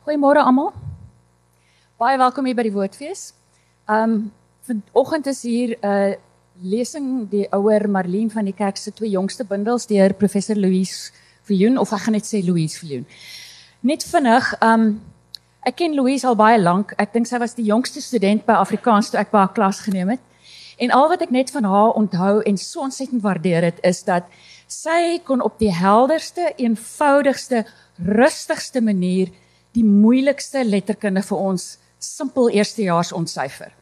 Goeiemôre almal. Baie welkom hier by die Woordfees. Um vanoggend is hier 'n uh, lesing die ouer Marlene van die kerk se twee jongste bundels deur professor Louise Viljoen of ek gaan net sê Louise Viljoen. Net vinnig, um ek ken Louise al baie lank. Ek dink sy was die jongste student by Afrikaans toe ek by haar klas geneem het. En al wat ek net van haar onthou en so ontsettend waardeer het is dat sy kon op die helderste, eenvoudigste, rustigste manier die moeilikste letterkunde vir ons simpel eerstejaars ontsyfer.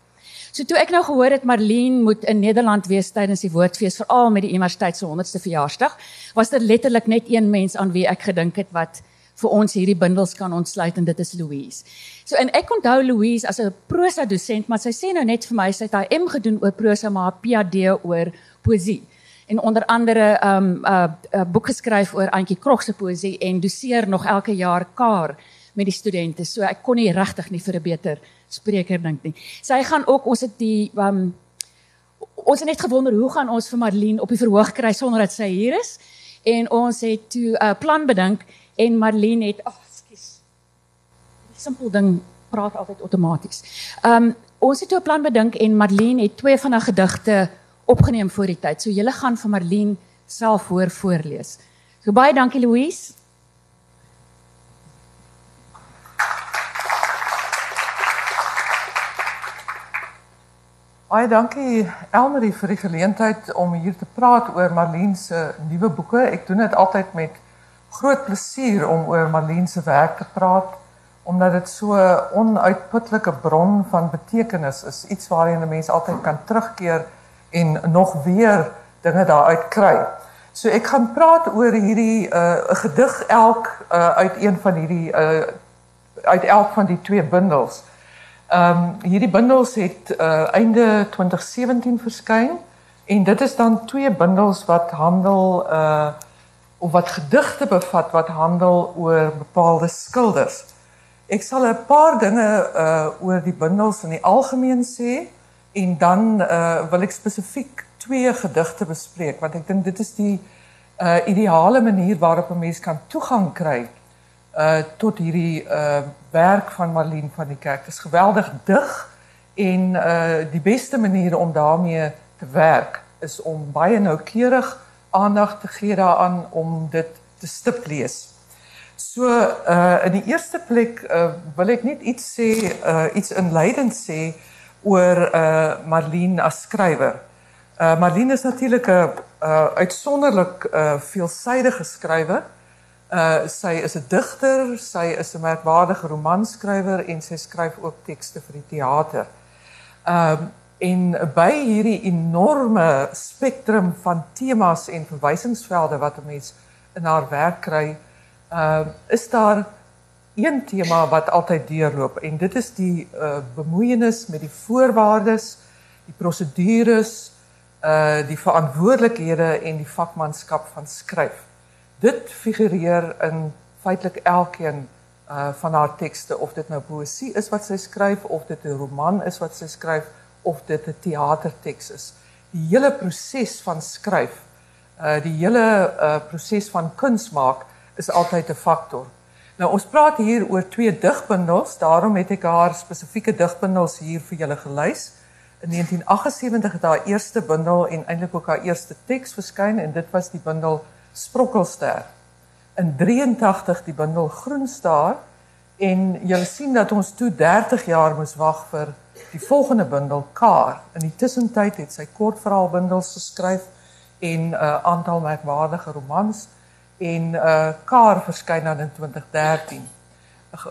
So toe ek nou gehoor het Marlene moet in Nederland wees tydens die woordfees veral met die universiteit se 100ste verjaarsdag, was dit letterlik net een mens aan wie ek gedink het wat vir ons hierdie bundels kan ontsluit en dit is Louise. So en ek onthou Louise as 'n prosa dosent, maar sy sê nou net vir my sy het haar M gedoen oor prosa maar haar PhD oor poësie en onder andere 'n um, 'n uh, uh, boek geskryf oor Antjie Krog se poësie en doseer nog elke jaar kaar met die studente. So ek kon nie regtig nie vir 'n beter spreker dink nie. Sy gaan ook ons het die um, ons het net gewonder hoe gaan ons vir Marlene op die verhoog kry sonder dat sy hier is? En ons het toe 'n uh, plan bedink en Marlene het ag, oh, skus. Die simpel ding praat altyd outomaties. Um ons het toe 'n plan bedink en Marlene het twee van haar gedigte opgeneem voor die tyd. So julle gaan vir Marlene self hoor voorlees. So baie dankie Louise. Baie dankie Elmarie vir die geleentheid om hier te praat oor Marlene se nuwe boeke. Ek doen dit altyd met groot plesier om oor Marlene se werk te praat omdat dit so 'n onuitputlike bron van betekenis is, iets waarheen 'n mens altyd kan terugkeer en nog weer dinge daaruit kry. So ek gaan praat oor hierdie 'n uh, gedig elk uh, uit een van hierdie uh, uit elk van die twee bundels. Ehm um, hierdie bundels het uh, einde 2017 verskyn en dit is dan twee bundels wat handel uh of wat gedigte bevat wat handel oor bepaalde skilders. Ek sal 'n paar dinge uh oor die bundels in die algemeen sê en dan uh wil ek spesifiek twee gedigte bespreek want ek dink dit is die uh ideale manier waarop 'n mens kan toegang kry uh tot hierdie uh werk van Marlene van die Kerk. Dit is geweldig dig en uh die beste manier om daarmee te werk is om baie noukeurig aandag te gee daaraan om dit te stip lees. So uh in die eerste plek uh wil ek net iets sê uh iets inleidend sê oor uh Marlene as skrywer. Uh Marlene is natuurlik 'n uh uitsonderlik uh veelsidige skrywer. Uh sy is 'n digter, sy is 'n merkwaardige romanskrywer en sy skryf ook tekste vir die teater. Um uh, en by hierdie enorme spektrum van temas en verwysingsvelde wat 'n mens in haar werk kry, uh is daar een tema wat altyd deurloop en dit is die uh bemoeienis met die voorwaardes, die prosedures, uh die verantwoordelikhede en die vakmanskap van skryf dit figureer in feitelik elkeen uh van haar tekste of dit nou poësie is wat sy skryf of dit 'n roman is wat sy skryf of dit 'n teaterteks is. Die hele proses van skryf, uh die hele uh proses van kuns maak is altyd 'n faktor. Nou ons praat hier oor twee digbundels, daarom het ek haar spesifieke digbundels hier vir julle gelys. In 1978 het haar eerste bundel en eintlik ook haar eerste teks verskyn en dit was die bundel Sprokkelster. In 83 die bundel Groenstaar en jy sien dat ons toe 30 jaar moes wag vir die volgende bundel Kaar. In die tussentyd het sy kortverhaalbundels geskryf en 'n uh, aantal merkwaardige romans en uh Kaar verskyn dan in 2013.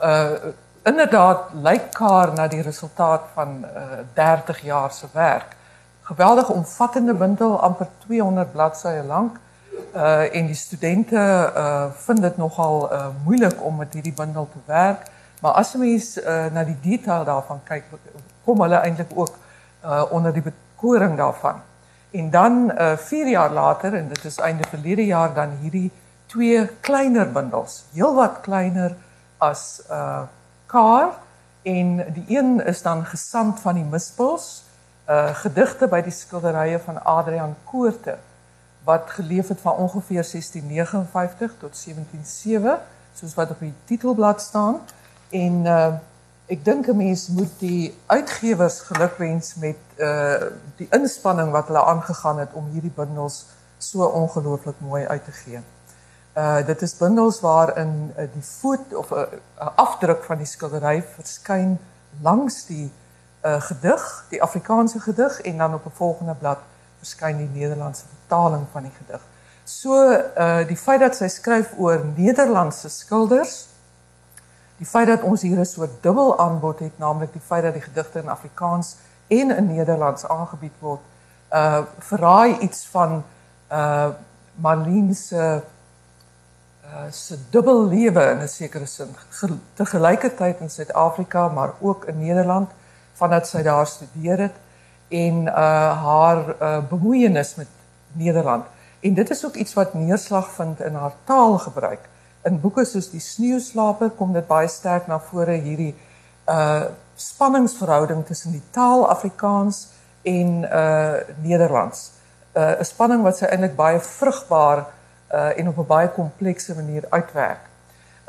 Uh inderdaad lyk Kaar na die resultaat van uh 30 jaar se werk. Geweldige omvattende bundel amper 200 bladsye lank uh en die studente uh vind dit nogal uh moeilik om met hierdie bundel te werk. Maar as jy mens uh na die detail daarvan kyk, kom hulle eintlik ook uh onder die bekoring daarvan. En dan uh 4 jaar later en dit is einde verlede jaar dan hierdie twee kleiner bundels, heelwat kleiner as uh Kaar en die een is dan Gesand van die Mispels, uh gedigte by die skilderye van Adrian Koorte wat geleef het van ongeveer 1659 tot 177 soos wat op die titelblad staan En uh ek dink 'n mens moet die uitgewers gelukwens met uh die inspanning wat hulle aangegaan het om hierdie bundels so ongelooflik mooi uit te gee. Uh dit is bundels waarin uh, die voet of 'n uh, afdruk van die skildery verskyn langs die uh gedig, die Afrikaanse gedig en dan op 'n volgende blad verskyn die Nederlandse vertaling van die gedig. So uh die feit dat sy skryf oor Nederlandse skilders, die feit dat ons hier 'n soort dubbel aanbod het, naamlik die feit dat die gedigte in Afrikaans en in Nederlands aangebied word, uh verraai iets van uh Marlene se uh se dubbel lewe in 'n sekere sin te gelykertyd in Suid-Afrika maar ook in Nederland vandat sy daar studeer het en uh haar uh bemoeienis met Nederland. En dit is ook iets wat neerslag vind in haar taalgebruik. In boeke soos die sneeuslaper kom dit baie sterk na vore hierdie uh spanningsverhouding tussen die taal Afrikaans en uh Nederlands. Uh, 'n spanning wat sy eintlik baie vrugbaar uh, en op 'n baie komplekse manier uitwerk.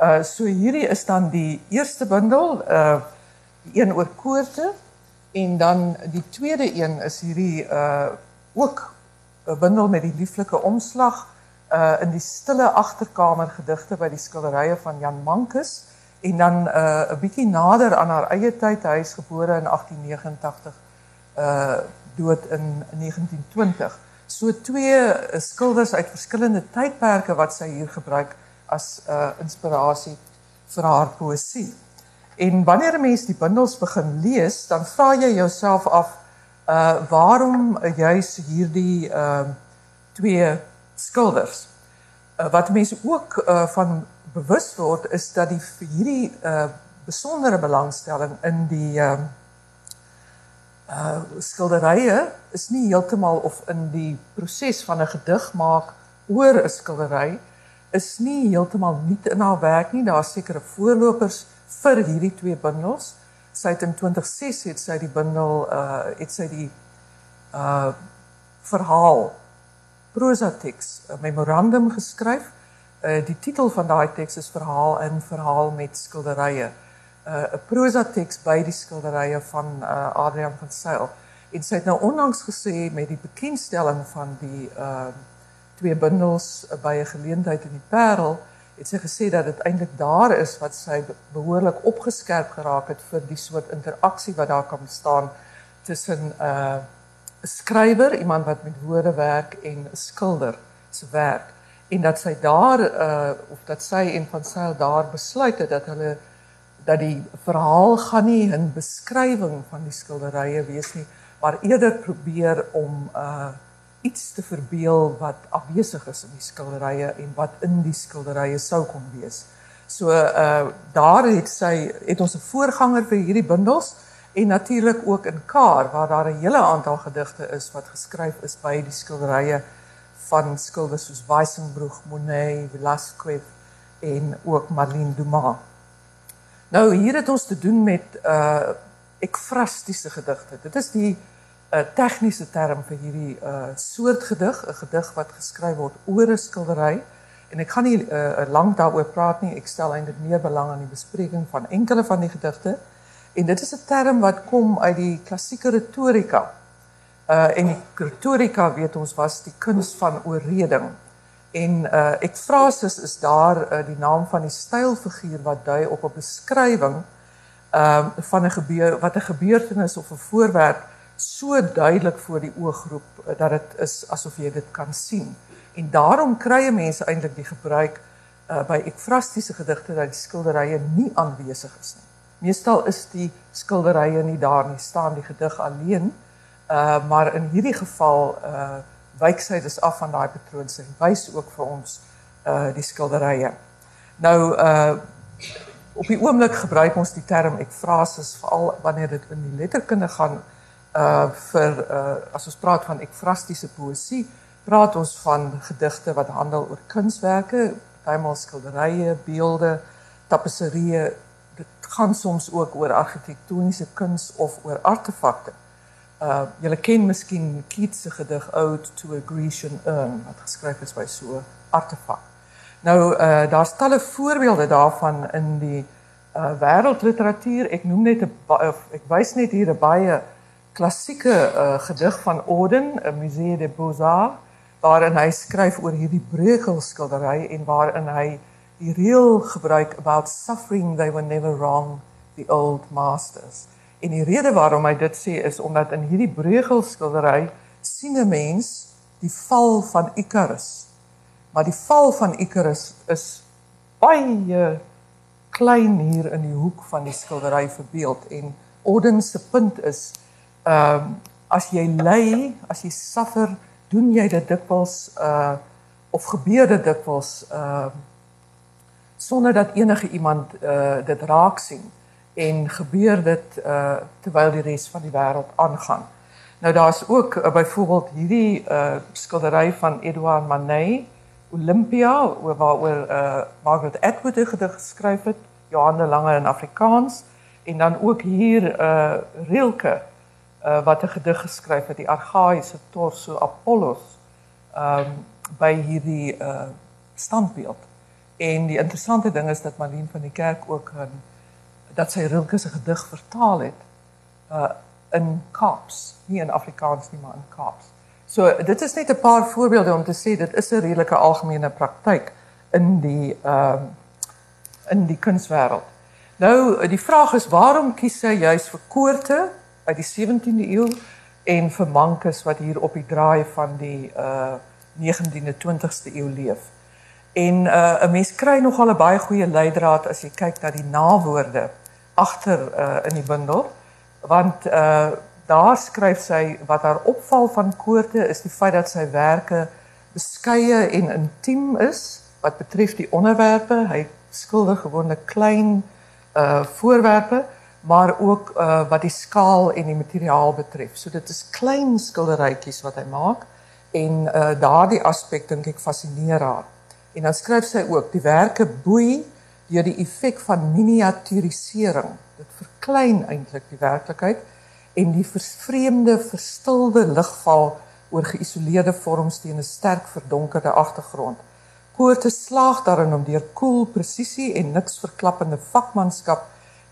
Uh so hierdie is dan die eerste bundel, uh die een oor koorte en dan die tweede een is hierdie uh ook bundel met die lieflike omslag uh in die stille agterkamer gedigte by die skilderye van Jan Mankus en dan uh 'n bietjie nader aan haar eie tyd, hy is gebore in 1889 uh dood in 1920. So twee uh, skilders uit verskillende tydperke wat sy hier gebruik as 'n uh, inspirasie vir haar poësie. En wanneer 'n mens die bundels begin lees, dan vra jy jouself af uh waarom juis hierdie uh twee skilders. Uh, wat mense ook uh van bewus word is dat die hierdie uh besondere belangstelling in die uh uh skilderye is nie heeltemal of in die proses van 'n gedig maak oor 'n skildery is nie heeltemal nie in haar werk nie. Daar's sekere voorlopers vir hierdie twee bundels. Sy het in 2006 het sy die bundel uh het sy die uh verhaal prosa teks 'n memorandum geskryf. Uh die titel van daai teks is verhaal in verhaal met skilderye. 'n uh, prosa teks by die skilderye van uh, Adrian van Sail. En sy het nou onlangs gesê met die bekendstelling van die uh twee bundels uh, by 'n geleentheid in die Parel, het sy gesê dat dit eintlik daar is wat sy behoorlik opgeskerp geraak het vir die soort interaksie wat daar kan bestaan tussen 'n uh, skrywer, iemand wat met woorde werk en 'n skilder se werk. En dat sy daar uh of dat sy en van Sail daar besluit het dat hulle dat die verhaal gaan nie 'n beskrywing van die skilderye wees nie, maar eerder probeer om uh iets te verbeel wat afwesig is in die skilderye en wat in die skilderye sou kon wees. So uh daar het sy het ons 'n voorganger vir hierdie bundels en natuurlik ook in Kaar waar daar 'n hele aantal gedigte is wat geskryf is by die skilderye van skilders soos Weissenbroeg, Monet, Velasquez en ook Marlene Dumas. Nou hier het ons te doen met uh ekfrastiese gedigte. Dit is die uh tegniese term vir hierdie uh soort gedig, 'n gedig wat geskryf word oor 'n skildery. En ek gaan nie uh lank daaroor praat nie. Ek stel eintlik meer belang aan die bespreking van enkele van die gedigte. En dit is 'n term wat kom uit die klassieke retorika. Uh en die retorika weet ons was die kuns van oorreding. En uh ekfrasis is daar uh, die naam van die stylfiguur wat dui op 'n beskrywing ehm uh, van 'n gebeur wat 'n gebeurtenis of 'n voorwerp so duidelik voor die oog roep uh, dat dit is asof jy dit kan sien. En daarom kry mense eintlik die gebruik uh by ekfrastiese gedigte dat die skilderye nie aanwesig is nie. Meestal is die skilderye nie daar nie, staan die gedig alleen. Uh maar in hierdie geval uh wyk sy dus af van daai patroon sy wys ook vir ons uh die skilderye. Nou uh op die oomblik gebruik ons die term ekfrasis veral wanneer dit in die letterkunde gaan uh vir uh as ons praat van ekfrastiese poësie, praat ons van gedigte wat handel oor kunswerke, bymal skilderye, beelde, tapisserieë, dit gaan soms ook oor argitektoniese kuns of oor artefakte. Uh julle ken miskien Keats se gedig Ode to a Grecian Urn wat geskryf is by so 'n artefak. Nou uh daar's talle voorbeelde daarvan in die uh wêreldliteratuur. Ek noem net 'n ek wys net hier 'n baie klassieke uh gedig van Auden, 'n Musée des Beaux-Arts, waarin hy skryf oor hierdie breukelsskildery en waarin hy die reël gebruik about suffering they were never wrong the old masters. En die rede waarom hy dit sê is omdat in hierdie breukelsskildery sien 'n mens die val van Icarus. Maar die val van Icarus is baie klein hier in die hoek van die skildery verbeeld en Odin se punt is ehm um, as jy ly, as jy suffer, doen jy dit dikwels uh of gebeur dit dikwels ehm uh, sonder dat enige iemand uh dit raak sien en gebeur dit uh terwyl die res van die wêreld aangaan. Nou daar's ook uh, byvoorbeeld hierdie uh skildery van Edouard Manet Olympia waaroor uh Margaret Atwood gedig geskryf het, Johanne Lange in Afrikaans en dan ook hier uh Rilke uh wat 'n gedig geskryf het, die argaïese torso Apollos um by hierdie uh standbeeld. En die interessante ding is dat Marlene van die Kerk ook um, dat sy Rilke se gedig vertaal het uh in Kaaps, nie in Afrikaans nie, maar in Kaaps. So dit is net 'n paar voorbeelde om te sê dit is 'n redelike algemene praktyk in die ehm uh, in die kunswêreld. Nou die vraag is waarom kies sy juis vir koorte uit die 17de eeu en vir mankes wat hier op die draai van die uh 19de 20ste eeu leef. En uh 'n mens kry nogal 'n baie goeie leidraad as jy kyk na die nawoorde agter uh in die bundel want uh daar skryf sy wat haar opval van koorte is die feit dat sy werke beskeie en intiem is wat betref die onderwerpe hy skilder gewoonlik klein uh voorwerpe maar ook uh wat die skaal en die materiaal betref. So dit is klein skilderytjies wat hy maak en uh daardie aspek dink ek fascineer haar. En dan skryf sy ook die werke boei deur die effek van miniaturisering. Dit verklein eintlik die werklikheid en die vreemde verstilde ligval oor geïsoleerde vorms teen 'n sterk verdonkerde agtergrond. Koorte slaag daarin om deur koel presisie en niks verklappende vakmanskap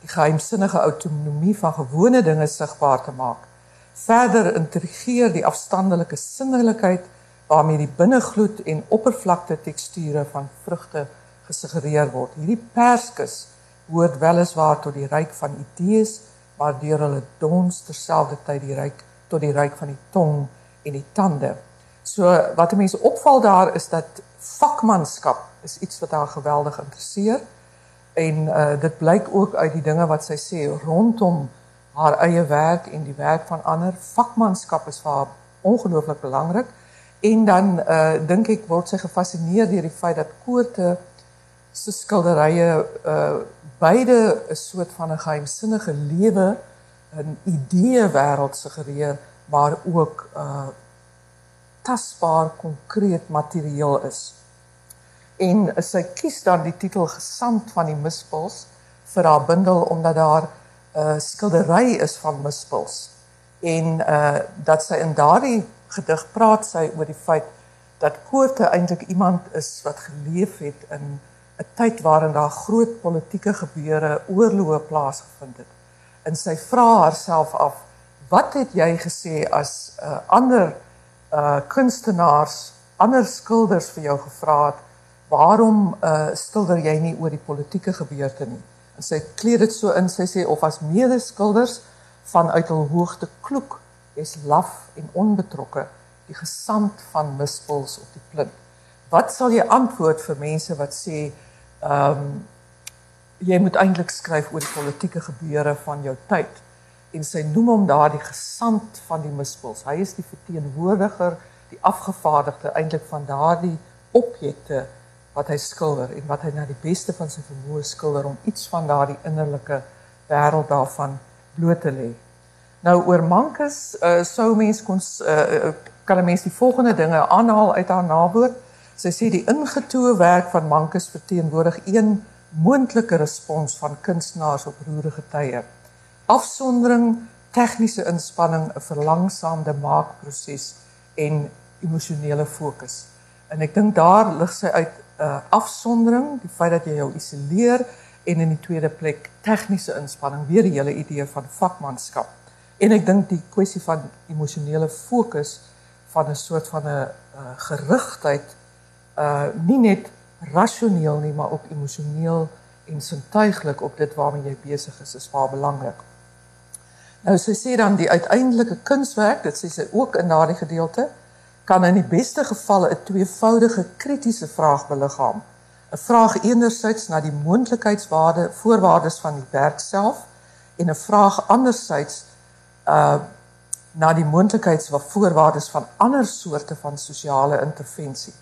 die geheimsinnige autonomie van gewone dinge sigbaar te maak. Verder intrigeer die afstandelike sinnelikheid waarmee die binnengloed en oppervlakte teksture van vrugte gesuggereer word. Hierdie perskus hoort weliswaar tot die ryk van idees maar deur hulle dons terselfdertyd die ryk tot die ryk van die tong en die tande. So wat mense opval daar is dat vakmanskap is iets wat haar geweldig interesseer en uh, dit blyk ook uit die dinge wat sy sê rondom haar eie werk en die werk van ander. Vakmanskap is vir haar ongelooflik belangrik en dan uh, dink ek word sy gefassineer deur die feit dat koorte se skilderye uh beide 'n soort van 'n geheimsinnige lewe, 'n idee wêreld suggereer, maar ook uh tasbaar konkreet materieel is. En sy kies dan die titel Gesand van die Mispels vir haar bundel omdat daar 'n uh, skildery is van mispels. En uh dat sy in daardie gedig praat sy oor die feit dat Koorte eintlik iemand is wat geleef het in 'n tyd waarin daar groot politieke gebeure, oorloë plaasgevind het. En sy vra haarself af, wat het jy gesê as uh, ander uh kunstenaars, ander skilders vir jou gevra het, waarom uh skilder jy nie oor die politieke gebeurte nie? En sy kleed dit so in, sy sê of as medeskilders vanuit hul hoogte kloek, is laf en onbetrokke die gesand van mispels op die plint. Wat sal jy antwoord vir mense wat sê ehm um, jy moet eintlik skryf oor die politieke gebeure van jou tyd en sy noem hom daardie gesant van die mispels. Hy is die verteenwoordiger, die afgevaardigde eintlik van daardie objekte wat hy skilder en wat hy na die beste van sy vermoë skilder om iets van daardie innerlike wêreld daarvan bloot te lê. Nou oor Mankus uh, sou mens kon uh, kan 'n mens die volgende dinge aanhaal uit haar nawoord. Sy sê die ingetoe werk van Mankus verteenwoordig een moontlike respons van kunstenaars op roerige tye. Afsondering, tegniese inspanning, 'n verlangsaamde maakproses en emosionele fokus. En ek dink daar lig sy uit uh, afsondering, die feit dat jy jou isoleer en in die tweede plek tegniese inspanning, weer die hele idee van vakmanskap. En ek dink die kwessie van emosionele fokus van 'n soort van 'n uh, gerigtheid uh nie net rasioneel nie, maar ook emosioneel en sintuiglik op dit waarmee jy besig is, is baie belangrik. Nou sy sê dan die uiteindelike kunswerk, dit sê sy ook in daardie gedeelte, kan in die beste gevalle 'n tweevoudige kritiese vraag beliggaam. 'n Vraag enerzijds na die moontlikheidswaarde voorwaardes van die werk self en 'n vraag anderzijds uh na die moontlikheidsvoorwaardes van ander soorte van sosiale intervensie.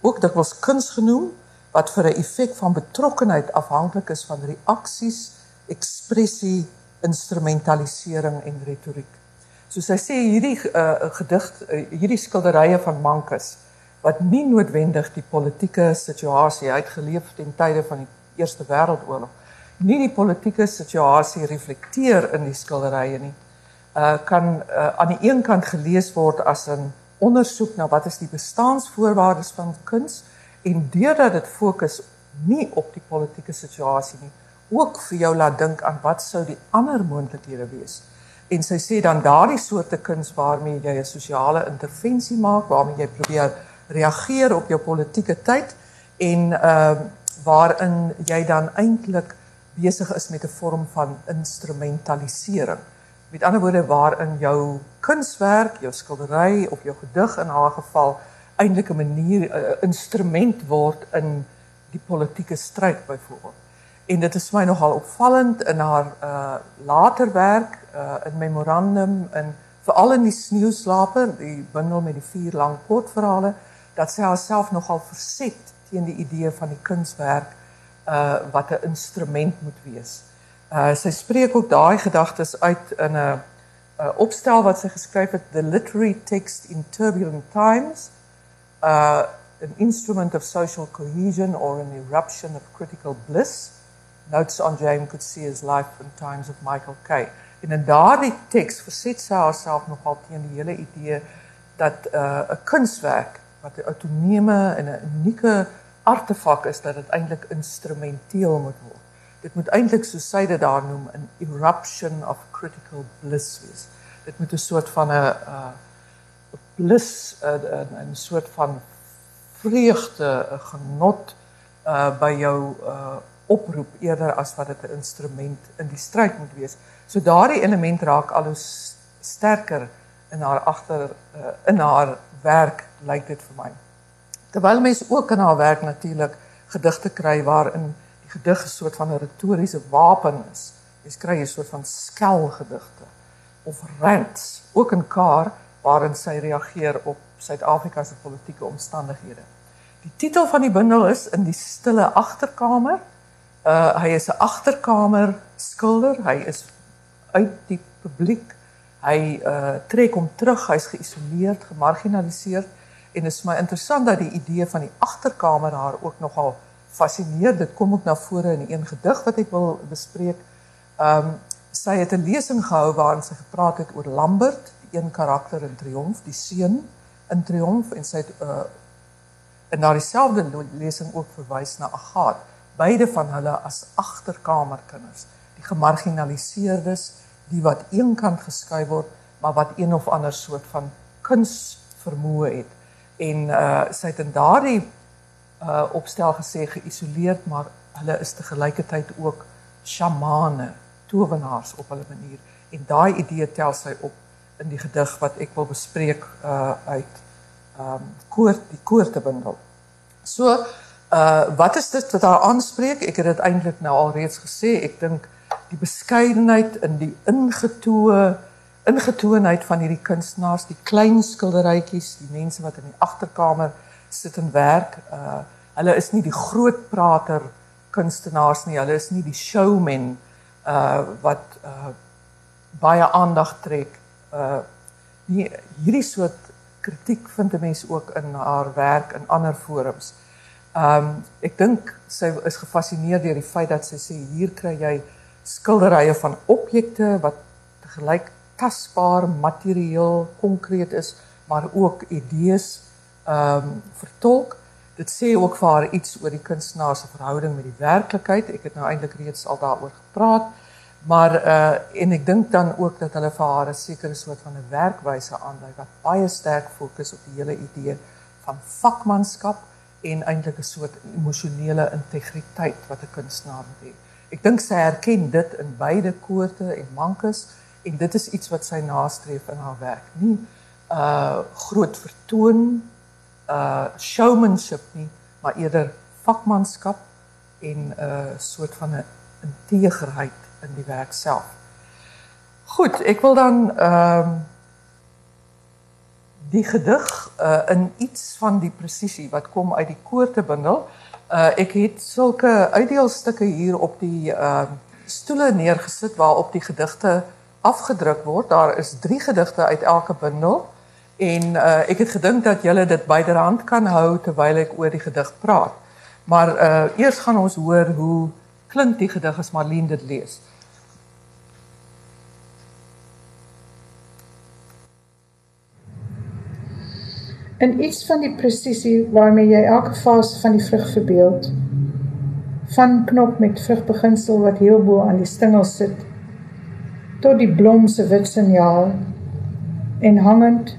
Ook dikwels kuns genoem wat vir 'n effek van betrokkenheid afhanklik is van reaksies, ekspressie, instrumentalisering en retoriek. Soos hy sê hierdie uh, gedig uh, hierdie skilderye van Mankus wat nie noodwendig die politieke situasie uitgeleef ten tye van die Eerste Wêreldoorlog nie die politieke situasie reflekteer in die skilderye nie uh kan uh, aan die een kant gelees word as 'n ondersoek na wat is die bestaansvoorwaardes van kuns en deurdat dit fokus nie op die politieke situasie nie ook vir jou laat dink aan wat sou die ander moontlikhede wees en sy sê dan daardie soorte kuns waarmee jy 'n sosiale intervensie maak waarmee jy probeer reageer op jou politieke tyd en uh waarin jy dan eintlik besig is met 'n vorm van instrumentalisering Met ander woorde waarin jou kunswerk, jou skildery of jou gedig in haar geval eintlik 'n manier uh, instrument word in die politieke stryd byvoorbeeld. En dit is my nogal opvallend in haar uh later werk uh in memorandum en veral in die sneeuslaper, die bundel met die vier lang kortverhale, dat sy haarself nogal verset teen die idee van die kunswerk uh wat 'n instrument moet wees. Uh sy spreek ook daai gedagtes uit in 'n 'n opstel wat sy geskryf het The Literary Text in Turbulent Times, uh an instrument of social cohesion or an eruption of critical bliss. Notes on James could see his life in times of Michael Kay. En in daardie teks verset sy haarself nogal teen die hele idee dat uh 'n kunswerk wat 'n autonome en 'n unieke artefak is dat dit eintlik instrumenteel moet word dit moet eintlik soos sy dit daar noem 'n eruption of critical bliss wees. Dit moet 'n soort van 'n 'n bliss 'n 'n soort van vreugde, 'n genot uh by jou uh oproep eerder as wat dit 'n instrument in die stryd moet wees. So daardie element raak al hoe sterker in haar agter uh, in haar werk lyk dit vir my. Terwyl mense ook in haar werk natuurlik gedigte kry waarin gedig 'n soort van 'n retoriese wapen is. Jy kry 'n soort van skelgedigte of rants, ook in Kaar waarin sy reageer op Suid-Afrika se politieke omstandighede. Die titel van die bundel is In die stille agterkamer. Uh hy is 'n agterkamer skilder. Hy is uit die publiek. Hy uh trek hom terug. Hy's geïsoleerd, gemarginaliseerd en dit is my interessant dat die idee van die agterkamer haar ook nogal fascineer. Dit kom ook na vore in een gedig wat ek wil bespreek. Ehm um, sy het 'n lesing gehou waarin sy gepraat het oor Lambert, die een karakter in Triomf, die seun in Triomf en sy het uh in daardie selfde lesing ook verwys na Agat, beide van hulle as agterkamerkinders, die gemarginaliseerdes, die wat eenkant geskuif word, maar wat een of ander soort van kuns vermoë het. En uh sy het in daardie uh opstel gesê geïsoleerd, maar hulle is te gelykertyd ook shamane, towenaars op hulle manier. En daai idee tel sy op in die gedig wat ek wil bespreek uh uit um koort die koortebundel. So uh wat is dit wat haar aanspreek? Ek het dit eintlik nou al reeds gesê. Ek dink die beskeidenheid in die ingetoe ingetoonheid van hierdie kunstenaars, die klein skilderytjies, die mense wat in die agterkamer sit en werk. Uh hulle is nie die groot prater kunstenaars nie. Hulle is nie die showmen uh wat uh baie aandag trek. Uh nie hierdie soort kritiek vind 'n mens ook in haar werk in ander forums. Um ek dink sy is gefassineer deur die feit dat sy sê hier kry jy skilderye van objekte wat tegelyk tasbaar, materieel, konkreet is, maar ook idees ehm um, vertolk dit sê ook vir haar iets oor die kunstenaar se verhouding met die werklikheid. Ek het nou eintlik reeds al daaroor gepraat. Maar uh en ek dink dan ook dat hulle vir haar 'n sekere soort van 'n werkwyse aandui wat baie sterk fokus op die hele idee van vakmanskap en eintlik 'n soort emosionele integriteit wat 'n kunstenaar moet hê. Ek dink sy erken dit in beide koorte en mankes en dit is iets wat sy nastreef in haar werk. Nie uh groot vertoon uh showmanship nie, maar eerder vakmanskap en 'n uh, soort van 'n integerheid in die werk self. Goed, ek wil dan ehm uh, die gedig uh, in iets van die presisie wat kom uit die koortebundel. Uh, ek het sulke uitdeelstukke hier op die uh, stoele neergesit waarop die gedigte afgedruk word. Daar is 3 gedigte uit elke bundel en uh, ek het gedink dat julle dit byderhand kan hou terwyl ek oor die gedig praat. Maar uh, eers gaan ons hoor hoe klink die gedig as Marlene dit lees. In iets van die presisie waarmee jy elke fase van die vrug verbeeld van knop met vrugbeginsel wat heel bo aan die stingel sit tot die blom se wit signaal en hangend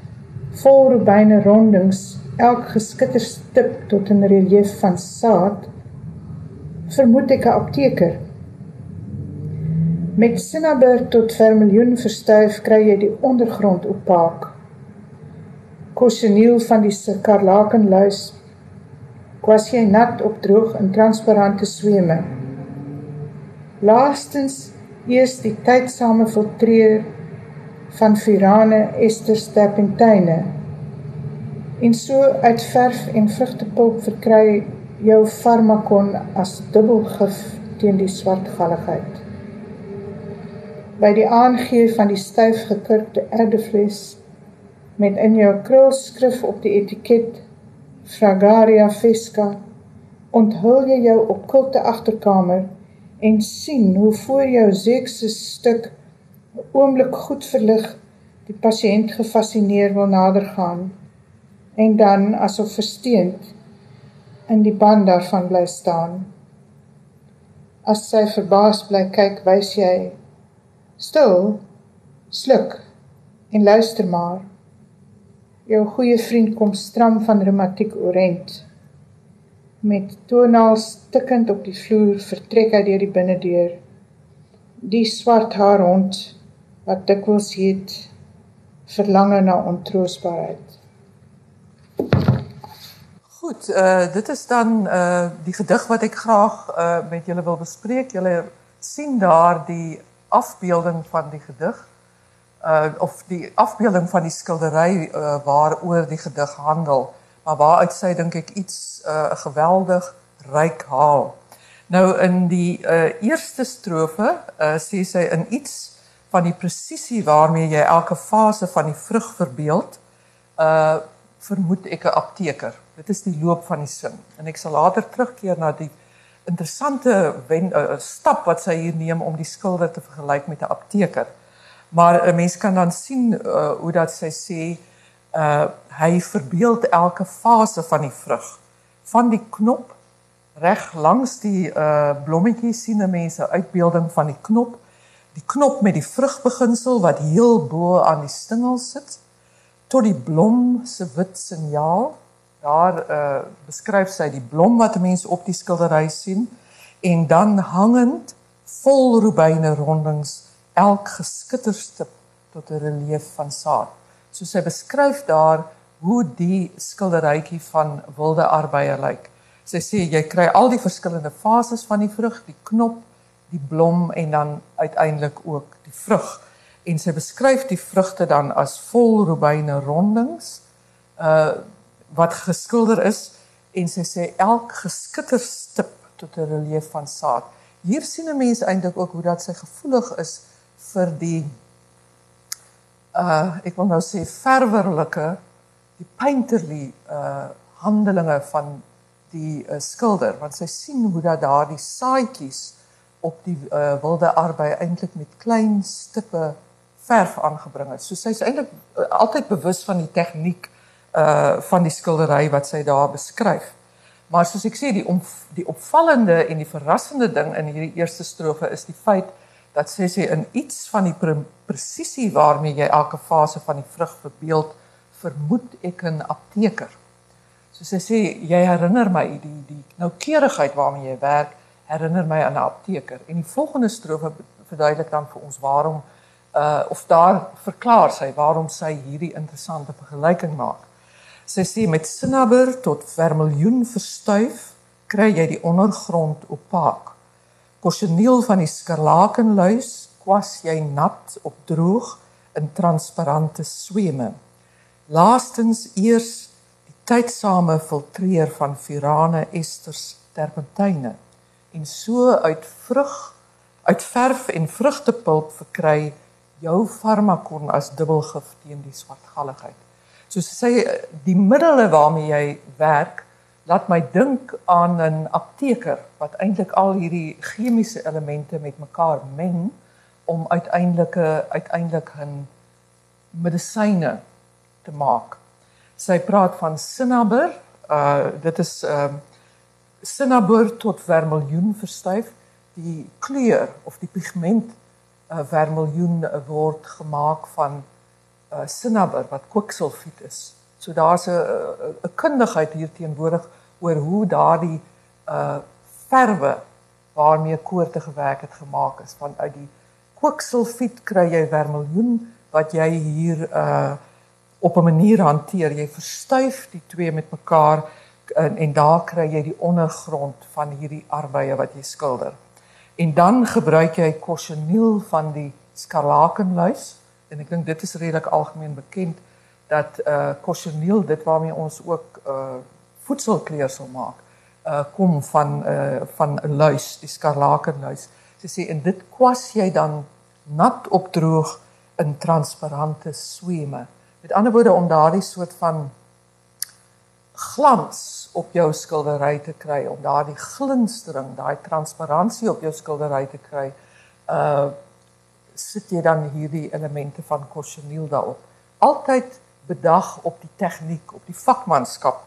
vol rubyne rondings elk geskitter stip tot 'n relief van saad vermoed ek 'n apteker. Met sinnaber tot vermiljoen verstuif kry jy die ondergrond opaak kosseniel van die skarlakenluis kwas jy nat op droog in transparante sweme? Laastens eers die tydsame filtreer van firane ester sterpentyne en so uit verf en vrugtepulp verkry jou farmakon as dubbelgif teen die swartgalligheid. By die aangee van die styf gekurkte erdefles met in jou krulskrif op die etiket Fragaria Fesca onthul jy jou okkulte agterkamer en sien hoe voor jou sekse stuk 'n oomblik goed verlig die pasiënt gefassineer wil nader gaan en dan asof versteend in die band daarvan bly staan. As sy verbaas bly kyk wys jy stil sluk en luister maar Jou goeie vriend kom stram van reumatiek orent. Met tonaals tikkend op die vloer vertrek hy deur die binnendeur. Die swart haar hond wat dikwels het verlange na ontroosbaarheid. Goed, uh dit is dan uh die gedig wat ek graag uh met julle wil bespreek. Julle sien daar die afbeelding van die gedig uh of die afbeelding van die skildery uh, waaroor die gedig handel, maar waaruit sy dink ek iets uh geweldig ryk haal. Nou in die uh eerste strofe uh sê sy in iets van die presisie waarmee jy elke fase van die vrug verbeeld, uh vermoed ek 'n apteker. Dit is die loop van die sin. En ek sal later terugkeer na die interessante wen, uh, stap wat sy hier neem om die skilder te vergelyk met 'n apteker. Maar 'n mens kan dan sien uh, hoe dat sy sê uh hy verbeeld elke fase van die vrug. Van die knop reg langs die uh blommetjies sien 'n mens 'n uitbeelding van die knop. Die knop met die vrugbeginsel wat heel bo aan die stingel sit tot die blom se wit signaal. Daar uh beskryf sy die blom wat 'n mens op die skildery sien en dan hangend vol rubyne rondings elk geskitterstip tot 'n relief van saad. So sy beskryf daar hoe die skilderytjie van wilde arbeier lyk. Sy sê jy kry al die verskillende fases van die vrug, die knop, die blom en dan uiteindelik ook die vrug. En sy beskryf die vrugte dan as vol rubyne rondings uh wat geskilder is en sy sê elk geskitterstip tot 'n relief van saad. Hier sien 'n mens eintlik ook hoe dat sy gevoelig is vir die uh ek wil nou sê verwerlike die painterly uh handelinge van die uh, skilder want sy sien hoe dat daar die saaitjies op die uh, wilde arbei eintlik met klein stippe verf aangebring het. So sy's eintlik uh, altyd bewus van die tegniek uh van die skildery wat sy daar beskryf. Maar soos ek sê, die om, die opvallende en die verrassende ding in hierdie eerste strofe is die feit dat sy sê in iets van die pre presisie waarmee jy elke fase van die vrug verbeeld, vermoed ek 'n apteker. So sy sê jy herinner my die die noukeurigheid waarmee jy werk herinner my aan 'n apteker. En die volgende strofe verduidelik dan vir ons waarom uh of daar verklaar sy waarom sy hierdie interessante vergelyking maak. Sy sê met sinnaber tot vermiljoen verstuif kry jy die ondergrond opaak. Kosjeniel van die skarlakenluis kwas jy nat op droog in transparante sweme. Laastens eers die tydsame filtreer van furane esters terpentyne en so uit vrug uit verf en vrugtepulp verkry jou farmakon as dubbelgif teen die swartgalligheid. Sy sê die middele waarmee jy werk laat my dink aan 'n apteker wat eintlik al hierdie chemiese elemente met mekaar meng om uiteindelik uiteindelik 'n medisyne te maak. Sy praat van sinnaber, uh dit is ehm uh, sinnaber tot vermiljoen verstyf. Die kleur of die pigment uh, vermiljoen word gemaak van uh, sinnaber wat kwiksulfiet is. So daar's 'n kundigheid hier teenwoordig oor hoe daardie uh verwe waarmee koorte gewerk het gemaak is van uit die kwiksulfiet kry jy vermiljoen wat jy hier uh op 'n manier hanteer. Jy verstuif die twee met mekaar en, en daar kry jy die ondergrond van hierdie arbeie wat jy skilder. En dan gebruik jy kosjeniel van die skarlakenluis en ek dink dit is redelik algemeen bekend dat uh kosjeniel dit waarmee ons ook uh voedselkleersel maak uh kom van uh van 'n luis, die skarlakenluis. Jy sê en dit kwas jy dan nat opdroog in transparante sweme. Met ander woorde om daardie soort van glans op jou skildery te kry om daardie glinstering, daai transparansie op jou skildery te kry. Uh sit jy dan hierdie elemente van kosjeniel daarop. Altyd bedag op die tegniek, op die vakmanskap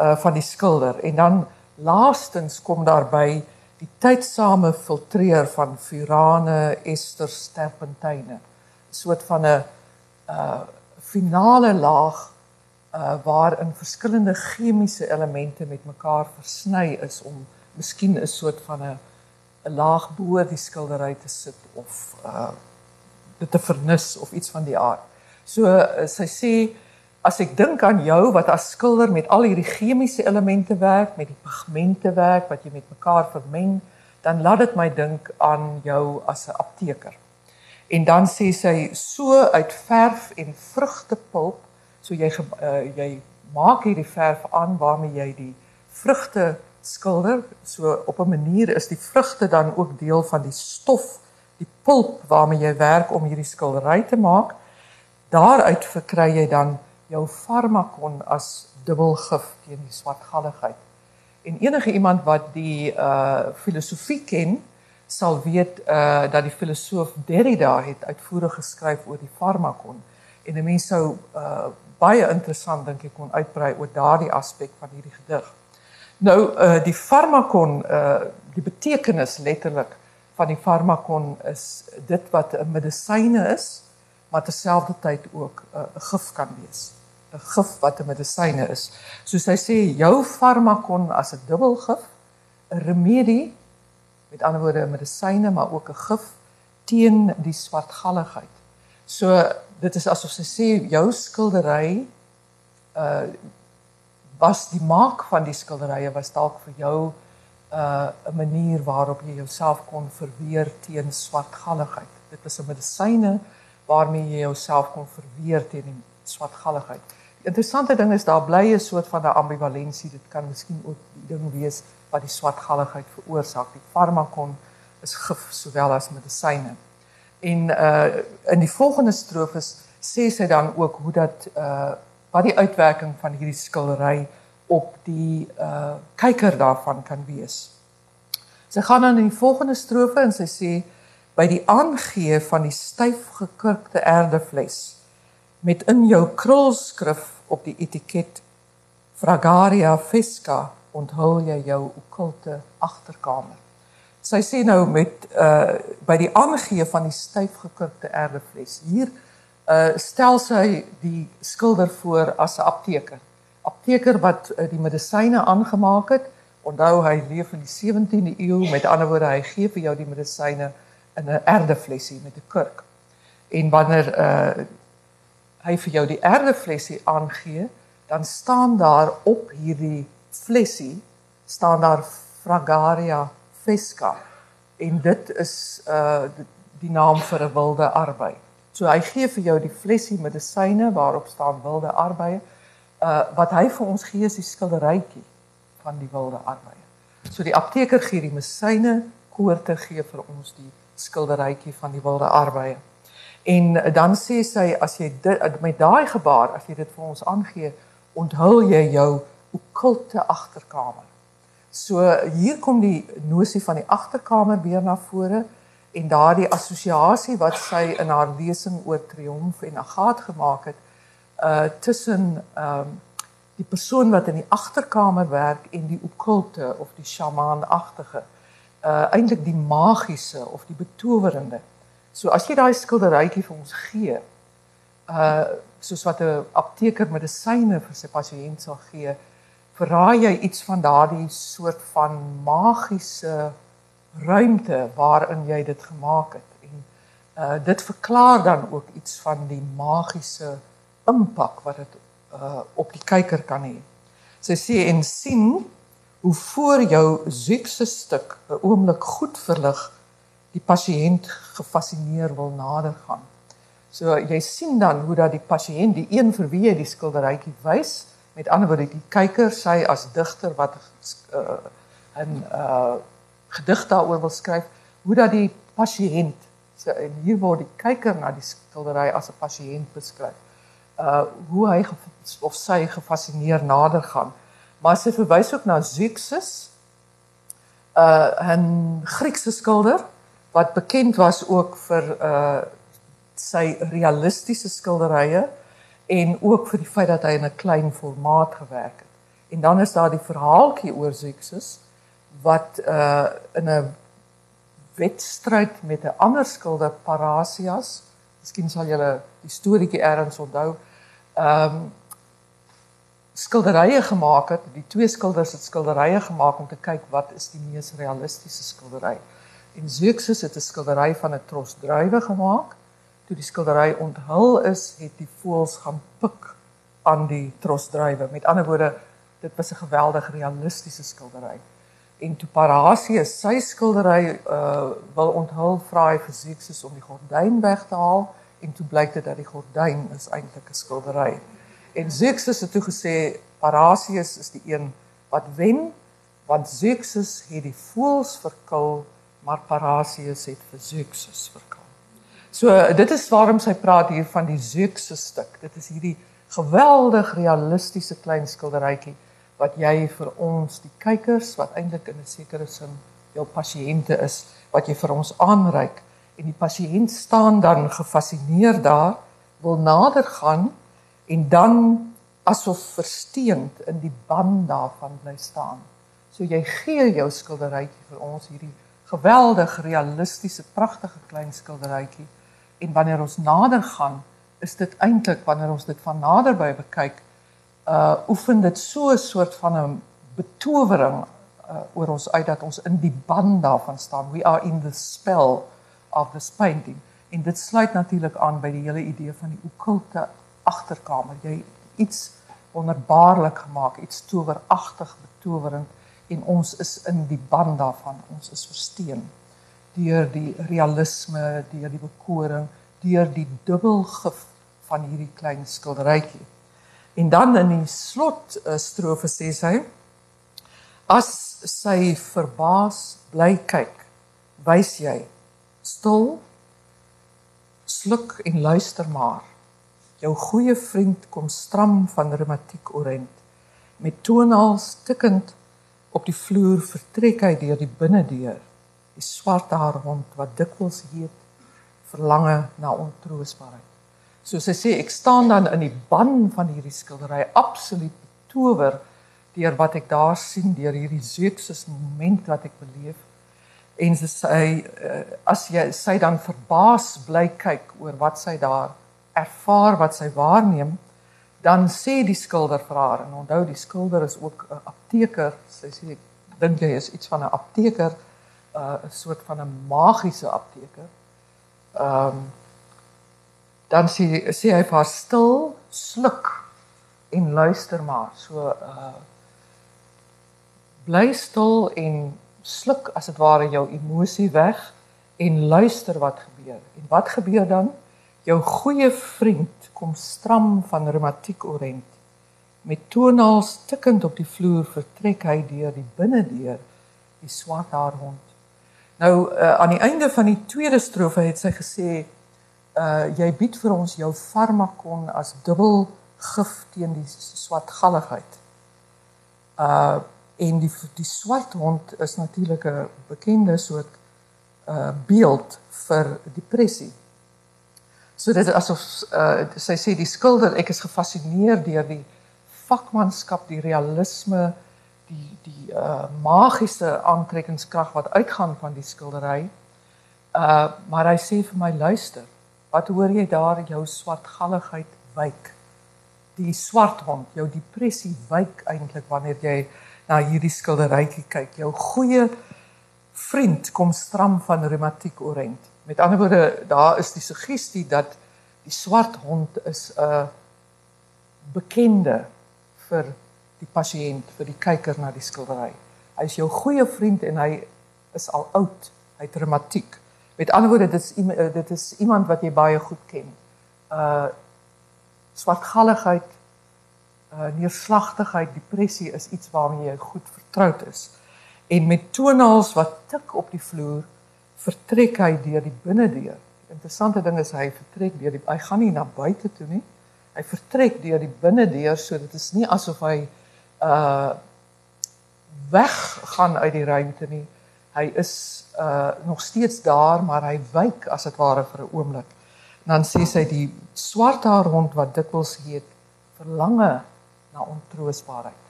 uh van die skilder en dan laastens kom daarby die tydsame filtreer van furane, esters, terpentyne. 'n soort van 'n uh finale laag uh waarin verskillende chemiese elemente met mekaar versny is om miskien 'n soort van 'n 'n laag bo die skildery te sit of uh dit te vernis of iets van die aard. So uh, sy sê as ek dink aan jou wat as skilder met al hierdie chemiese elemente werk, met die pigmente werk wat jy met mekaar vermeng, dan laat dit my dink aan jou as 'n apteker. En dan sê sy so uit verf en vrugtepulp So jy uh, jy maak hierdie verf aan waarmee jy die vrugte skilder. So op 'n manier is die vrugte dan ook deel van die stof, die pulp waarmee jy werk om hierdie skildery te maak. Daaruit verkry jy dan jou farmakon as dubbelgif teen die swartgalligheid. En enige iemand wat die uh filosofie ken, sal weet uh dat die filosoof Derrida het uitvoerig geskryf oor die farmakon en 'n mens sou uh baie interessant dink ek kon uitbrei oor daardie aspek van hierdie gedig. Nou uh die farmakon uh die betekenis letterlik van die farmakon is dit wat 'n medisyne is, maar terselfdertyd ook 'n uh, gif kan wees. 'n Gif wat 'n medisyne is. Soos hy sê, jou farmakon as 'n dubbelgif, 'n remedie, met ander woorde 'n medisyne, maar ook 'n gif teen die swartgalligheid. So dit is asof sy sê jou skildery uh was die maak van die skilderye was dalk vir jou uh 'n manier waarop jy jouself kon verweer teen swartgalligheid. Dit was 'n medisyne waarmee jy jouself kon verweer teen die swartgalligheid. Die interessante ding is daar bly 'n soort van 'n ambivalensie. Dit kan miskien ook die ding wees wat die swartgalligheid veroorsaak. Die farmakon is gif sowel as medisyne. En uh in die volgende strofes sê sy dan ook hoe dat uh wat die uitwerking van hierdie skildery op die uh kyker daarvan kan wees. Sy gaan dan in die volgende strofe en sy sê by die aangee van die styf gekurkte erdefles met in jou krulskrif op die etiket Fragaria fesca onthul jy jou okkulte agterkamer. Sy sê nou met uh by die aangee van die styf gekurkte erdefles. Hier uh stel sy die skilder voor as 'n apteker. Apteker wat uh, die medisyne aangemaak het. Onthou hy leef in die 17de eeu. Met ander woorde, hy gee vir jou die medisyne in 'n erdeflesie met 'n kurk. En wanneer uh hy vir jou die erdeflesie aangee, dan staan daar op hierdie flesie staan daar Fragaria fesca en dit is uh die naam vir 'n wilde arbei. So hy gee vir jou die flesie medisyne waarop staan wilde arbei. Uh wat hy vir ons gee is die skilderytjie van die wilde arbei. So die apteker gee die medisyne, koorte gee vir ons die skilderytjie van die wilde arbei. En dan sê sy as jy dit met daai gebaar as jy dit vir ons aangee, onthul jy jou okkulte agterkamer. So hier kom die nosie van die agterkamer weer na vore en daardie assosiasie wat sy in haar lesing oor triomf en agaat gemaak het uh tussen ehm um, die persoon wat in die agterkamer werk en die okkulte of die sjamaanagtige uh eintlik die magiese of die betowerende. So as jy daai skilderytjie vir ons gee uh soos wat 'n apteker medisyne vir sy pasiënt sal gee, verraai jy iets van daardie soort van magiese ruimte waarin jy dit gemaak het en uh dit verklaar dan ook iets van die magiese impak wat dit uh op die kyker kan hê. Sy sê en sien hoe voor jou siekse stuk 'n oomblik goed verlig die pasiënt gefassineer wil nader gaan. So jy sien dan hoe dat die pasiënt die een vir wie jy die skilderytjie wys Met ander woorde, die kyker sy as digter wat uh, 'n uh gedig daaroor wil skryf, hoe dat die pasiënt so en hier word die kyker na die skildery as 'n pasiënt beskryf. Uh hoe hy of sy gefassineer nader gaan. Maar sy verwys ook na Zeuxis, uh 'n Griekse skilder wat bekend was ook vir uh sy realistiese skilderye en ook vir die feit dat hy in 'n klein formaat gewerk het. En dan is daar die verhaaltjie oor Zeuxis wat uh in 'n wedstryd met 'n ander skilder Parasias, miskien sal julle die storieetjie erns onthou, ehm um, skilderye gemaak het. Die twee skilders het skilderye gemaak om te kyk wat is die mees realistiese skildery. En Zeuxis het 'n skildery van 'n tros druiwe gemaak toe die skildery onthul is, het die voëls gaan pik aan die trosdrywe. Met ander woorde, dit was 'n geweldig realistiese skildery. En toe Parasius sy skildery uh wil onthul, vra hy vir Zeuxis om die gordyn weg te haal en toe blyk dit dat die gordyn is eintlik 'n skildery. En Zeuxis het toe gesê Parasius is die een wat wen want Zeuxis het die voëls verkil, maar Parasius het vir Zeuxis verkil. So dit is waarom sy praat hier van die Zeukse stuk. Dit is hierdie geweldig realistiese klein skilderytjie wat jy vir ons die kykers wat eintlik in 'n sekere sin jou pasiënte is wat jy vir ons aanreik en die pasiënt staan dan gefassineer daar wil nader gaan en dan asof versteend in die band daarvan bly staan. So jy gee jou skilderytjie vir ons hierdie geweldig realistiese pragtige klein skilderytjie. En wanneer ons nader gaan is dit eintlik wanneer ons dit van naderby bekyk uh oefen dit so 'n soort van 'n betowering uh, oor ons uit dat ons in die band daarvan staan. We are in the spell of this painting en dit sluit natuurlik aan by die hele idee van die okkulte agterkamer jy iets wonderbaarlik gemaak iets toweragtig betowerend en ons is in die band daarvan ons is versteen deur die realisme, deur die bekoring, deur die dubbelgif van hierdie klein skilderytjie. En dan in die slot uh, strofe sê sy as sy verbaas bly kyk, wys jy stil sluk en luister maar. Jou goeie vriend kom stram van reumatiek orent met tonaals tikkend op die vloer vertrek hy deur die binnendeur die swart haar hond wat dikwels heet verlange na ontroosbaarheid. So sy sê ek staan dan in die ban van hierdie skildery absoluut betower deur wat ek daar sien, deur hierdie Zeus moment wat ek beleef. En sy uh, as jy sy dan verbaas bly kyk oor wat sy daar ervaar, wat sy waarneem, dan sê die skilder vir haar en onthou die skilder is ook 'n apteker. Sy sê dink jy is iets van 'n apteker, uh, 'n uh, soort van 'n magiese apteker. Ehm um, dan sê sê hy vir haar stil sluk en luister maar. So uh bly stil en sluk as dit ware jou emosie weg en luister wat gebeur. En wat gebeur dan? Jou goeie vriend kom stram van reumatiek orent. Met tonaals tikkend op die vloer vertrek hy deur die binnendeur die swart haar hond. Nou uh, aan die einde van die tweede strofe het sy gesê uh jy bied vir ons jou farmakon as dubbel gif teen die swartgalligheid. Uh en die die swart hond is natuurlik 'n bekende soort uh beeld vir depressie. So dit is asof uh sy sê die skilder ek is gefassineer deur die vakmanskap, die realisme, die die uh magiese aantrekkingskrag wat uitgaan van die skildery. Uh maar hy sê vir my luister, wat hoor jy daar jou swartgalligheid wyk? Die swart hond, jou depressie wyk eintlik wanneer jy na hierdie skilderytjie kyk. Jou goeie vriend kom stram van reumatiek orent. Met ander woorde, daar is die suggestie dat die swart hond is 'n bekende vir die pasiënt, vir die kyker na die skildery. Hy is jou goeie vriend en hy is al oud. Hy het reumatiek. Met ander woorde, dit is dit is iemand wat jy baie goed ken. Uh swartgalligheid uh, neerslagtigheid, depressie is iets waarmee jy goed vertroud is. En met tonaals wat tik op die vloer, vertrek hy deur die binnendeur. Die interessante ding is hy vertrek deur die hy gaan nie na buite toe nie. Hy vertrek deur die binnendeur, so dit is nie asof hy uh weg gaan uit die ruimte nie. Hy is uh nog steeds daar, maar hy wyk as dit ware vir 'n oomblik. Dan sê sy die swart haar hond wat dikwels heet verlange na ontroosbaarheid.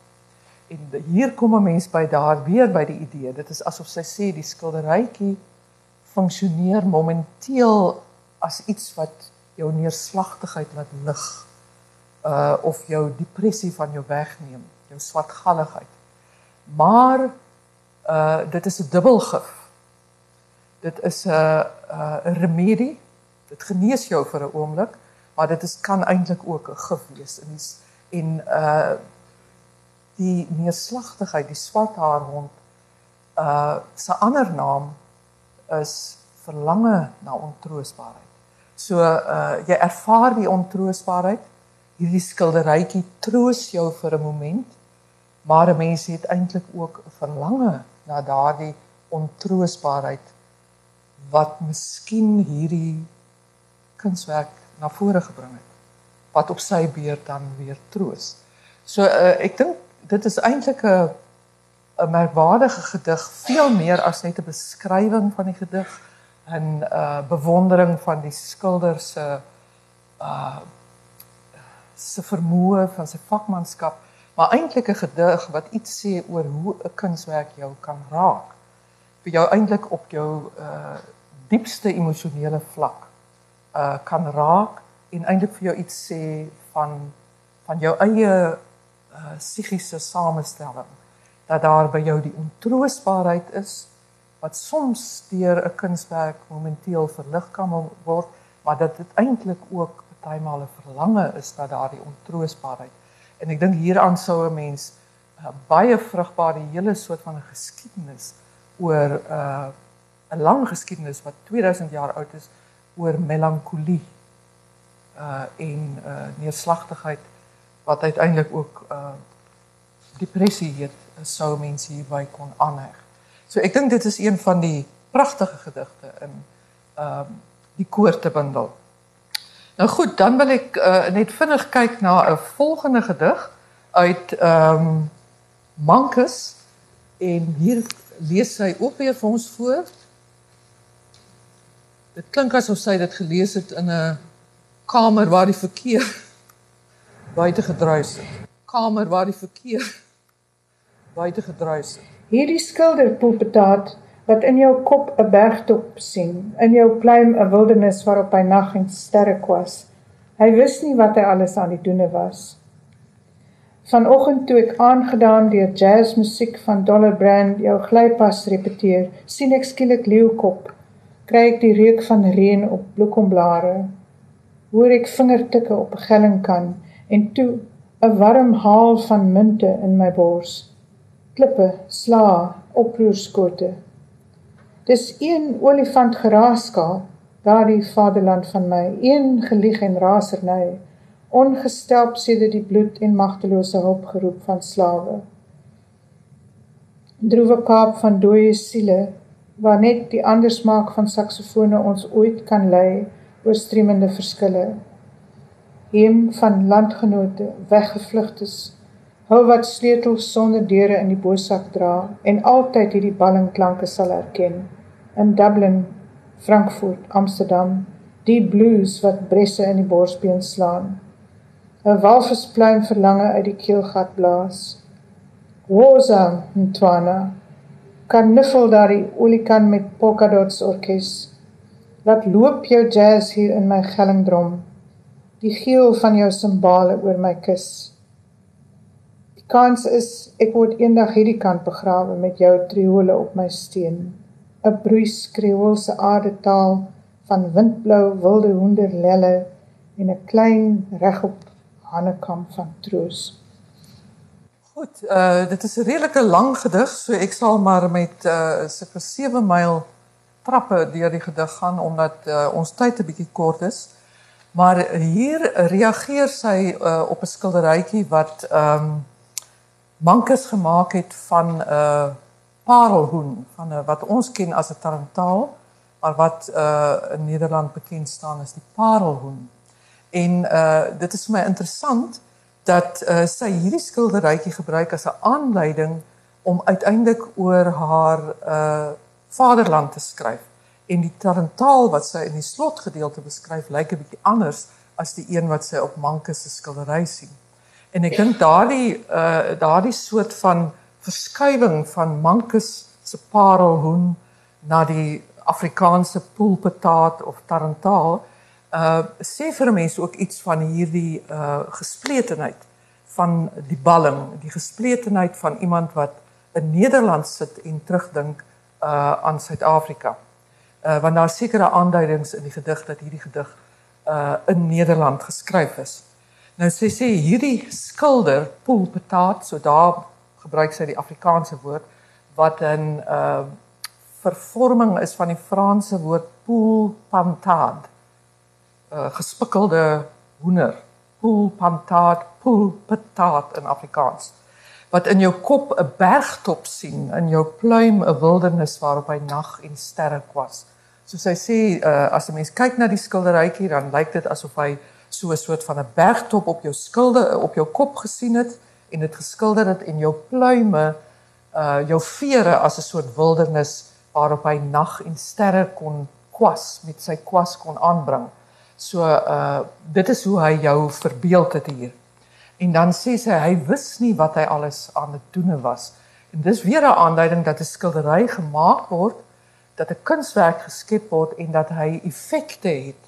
En hier kom 'n mens by daar weer by die idee. Dit is asof sy sê die skilderytjie funksioneer momenteel as iets wat jou neerslagtigheid laat lig. Uh of jou depressie van jou wegneem, jou swartgalligheid. Maar uh dit is 'n dubbelgif. Dit is 'n 'n remedie. Dit genees jou vir 'n oomblik, maar dit is kan eintlik ook 'n gif wees in die en uh die neerslagtigheid, die swart haar hond uh se ander naam is verlange na ontroosbaarheid. So uh jy ervaar die ontroosbaarheid. Hierdie skilderytjie troos jou vir 'n moment, maar 'n mens het eintlik ook 'n verlange na daardie ontroosbaarheid wat miskien hierdie kunswerk na vore gebring het wat op sy beurt dan weer troos. So uh, ek dink dit is eintlik 'n 'n merkwaardige gedig, veel meer as net 'n beskrywing van die gedig en 'n uh, bewondering van die skilder se uh se vermoë van sy vakmanskap, maar eintlik 'n gedig wat iets sê oor hoe 'n kunswerk jou kan raak. vir jou eintlik op jou uh diepste emosionele vlak uh kan raak en eintlik vir jou iets sê van van jou eie uh psigiese samestelling dat daar by jou die ontroosbaarheid is wat soms deur 'n kunswerk momenteel verlig kan word maar dat dit eintlik ook partymal 'n verlange is dat daardie ontroosbaarheid en ek dink hieraan sou 'n mens uh, baie vrugbare hele soort van 'n geskiedenis oor uh 'n lang geskiedenis wat 2000 jaar oud is oor melankolie uh en uh neerslagtigheid wat uiteindelik ook uh depressie het sou mense hierby kon aanheg. So ek dink dit is een van die pragtige gedigte in ehm uh, die koortebundel. Nou goed, dan wil ek uh, net vinnig kyk na 'n volgende gedig uit ehm um, Mankus en hier lees sy ook weer vir ons voor. Dit klink asof sy dit gelees het in 'n kamer waar die verkeer buite gedruis het. Kamer waar die verkeer buite gedruis. Hierdie skilder pulpitaat wat in jou kop 'n bergtop sien, in jou pluim 'n wildernis waarop hy nag en sterre kwas. Hy wist nie wat hy alles aan die doene was. Vanoggend toe ek aangedaan deur jazzmusiek van Dollar Brand jou glypas repeteer, sien ek skielik leeukop. Kry ek die reuk van reën op bloekomblare. Hoor ek vingertikke op 'n gellingkan en toe 'n warm haal van munte in my bors. Klippe, sla, oproerskote. Dis een olifant geraaskaap, daardie vaderland van my, een gelieg en raserny, ongestelp sedert die bloed en magtelose hulp geroep van slawe. Droewe kaap van dooie siele, waar net die ander smaak van saksofone ons ooit kan lei oor streemende verskille heem van landgenote weggevlugtes hou wat sleutels sonder deure in die bosak dra en altyd hierdie ballingklanke sal herken in Dublin Frankfurt Amsterdam die blues wat bresse in die borsbeen slaan. 'n walvispluim verlange uit die keelgat blaas. Woza ntwana kan niffel daar die olikan met polka dots orkes. Laat loop jou jazz hier in my gellingdrom die geel van jou simbale oor my kus. Kans is ek word eendag hierdie kant begrawe met jou triole op my steen. 'n Bruis kreoolse aardetaal van windblou wilde hoenderlelle en 'n klein regop hannekam van troos. Goed, uh dit is 'n redelike lang gedig, so ek sal maar met uh sulke 7 myl trappe deur die gedig gaan omdat uh, ons tyd 'n bietjie kort is. Maar hier reageer sy uh, op 'n skilderytjie wat ehm um, Mankus gemaak het van 'n uh, parelhoen van uh, wat ons ken as 'n tarantaal, maar wat uh, in Nederland bekend staan as die parelhoen. En uh, dit is vir my interessant dat uh, sy hierdie skilderytjie gebruik as 'n aanleiding om uiteindelik oor haar uh, vaderland te skryf en die tarantaal wat sy in die slotgedeelte beskryf lyk 'n bietjie anders as die een wat sy op Mankus se skildery sien. En ek dink daardie uh daardie soort van verskywing van Mankus se parelhoen na die Afrikaanse poelpataat of tarantaal uh sê vir mense ook iets van hierdie uh gespletenheid van die balling, die gespletenheid van iemand wat in Nederland sit en terugdink uh aan Suid-Afrika uh, want daar sekere aanduidings in die gedig dat hierdie gedig uh in Nederland geskryf is. Nou sê sê hierdie skilder Paul Petaat, so daar gebruik sy die Afrikaanse woord wat 'n uh vervorming is van die Franse woord poul pantad. Uh gespikkelde hoender. Poul pantad, poul petaat in Afrikaans wat in jou kop 'n bergtop sien, in jou pluim 'n wildernis waarop hy nag en sterre kwas soos hy sê uh, as 'n mens kyk na die skilderytjie dan lyk dit asof hy so 'n soort van 'n bergtop op jou skilde op jou kop gesien het en dit geskilder het en jou pluime uh jou vere as 'n soort wildernis waarop hy nag en sterre kon kwas met sy kwas kon aanbring. So uh dit is hoe hy jou verbeeld het hier. En dan sê sy hy wis nie wat hy alles aan het doen was. En dis weer 'n aanduiding dat 'n skildery gemaak word dat 'n kunswerk geskep word en dat hy effekte het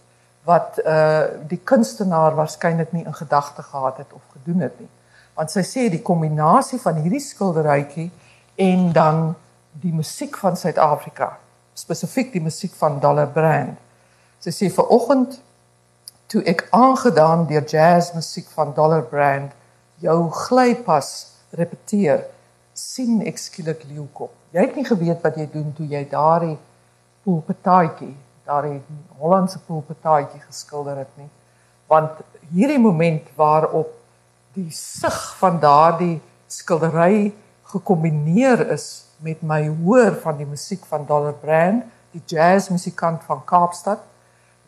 wat uh die kunstenaar waarskynlik nie in gedagte gehad het of gedoen het nie. Want sy sê die kombinasie van hierdie skilderytjie en dan die musiek van Suid-Afrika, spesifiek die musiek van Dollar Brand. Sy sê vir oggend toe ek aangedaan deur jazzmusiek van Dollar Brand jou glypas repeteer sien ek skielik leeukop. Jy het nie geweet wat jy doen toe jy daardie poolpataatjie, daardie Hollandse poolpataatjie geskilder het nie. Want hierdie moment waarop die sig van daardie skildery gekombineer is met my hoor van die musiek van Dollar Brand, die jazzmusikant van Kaapstad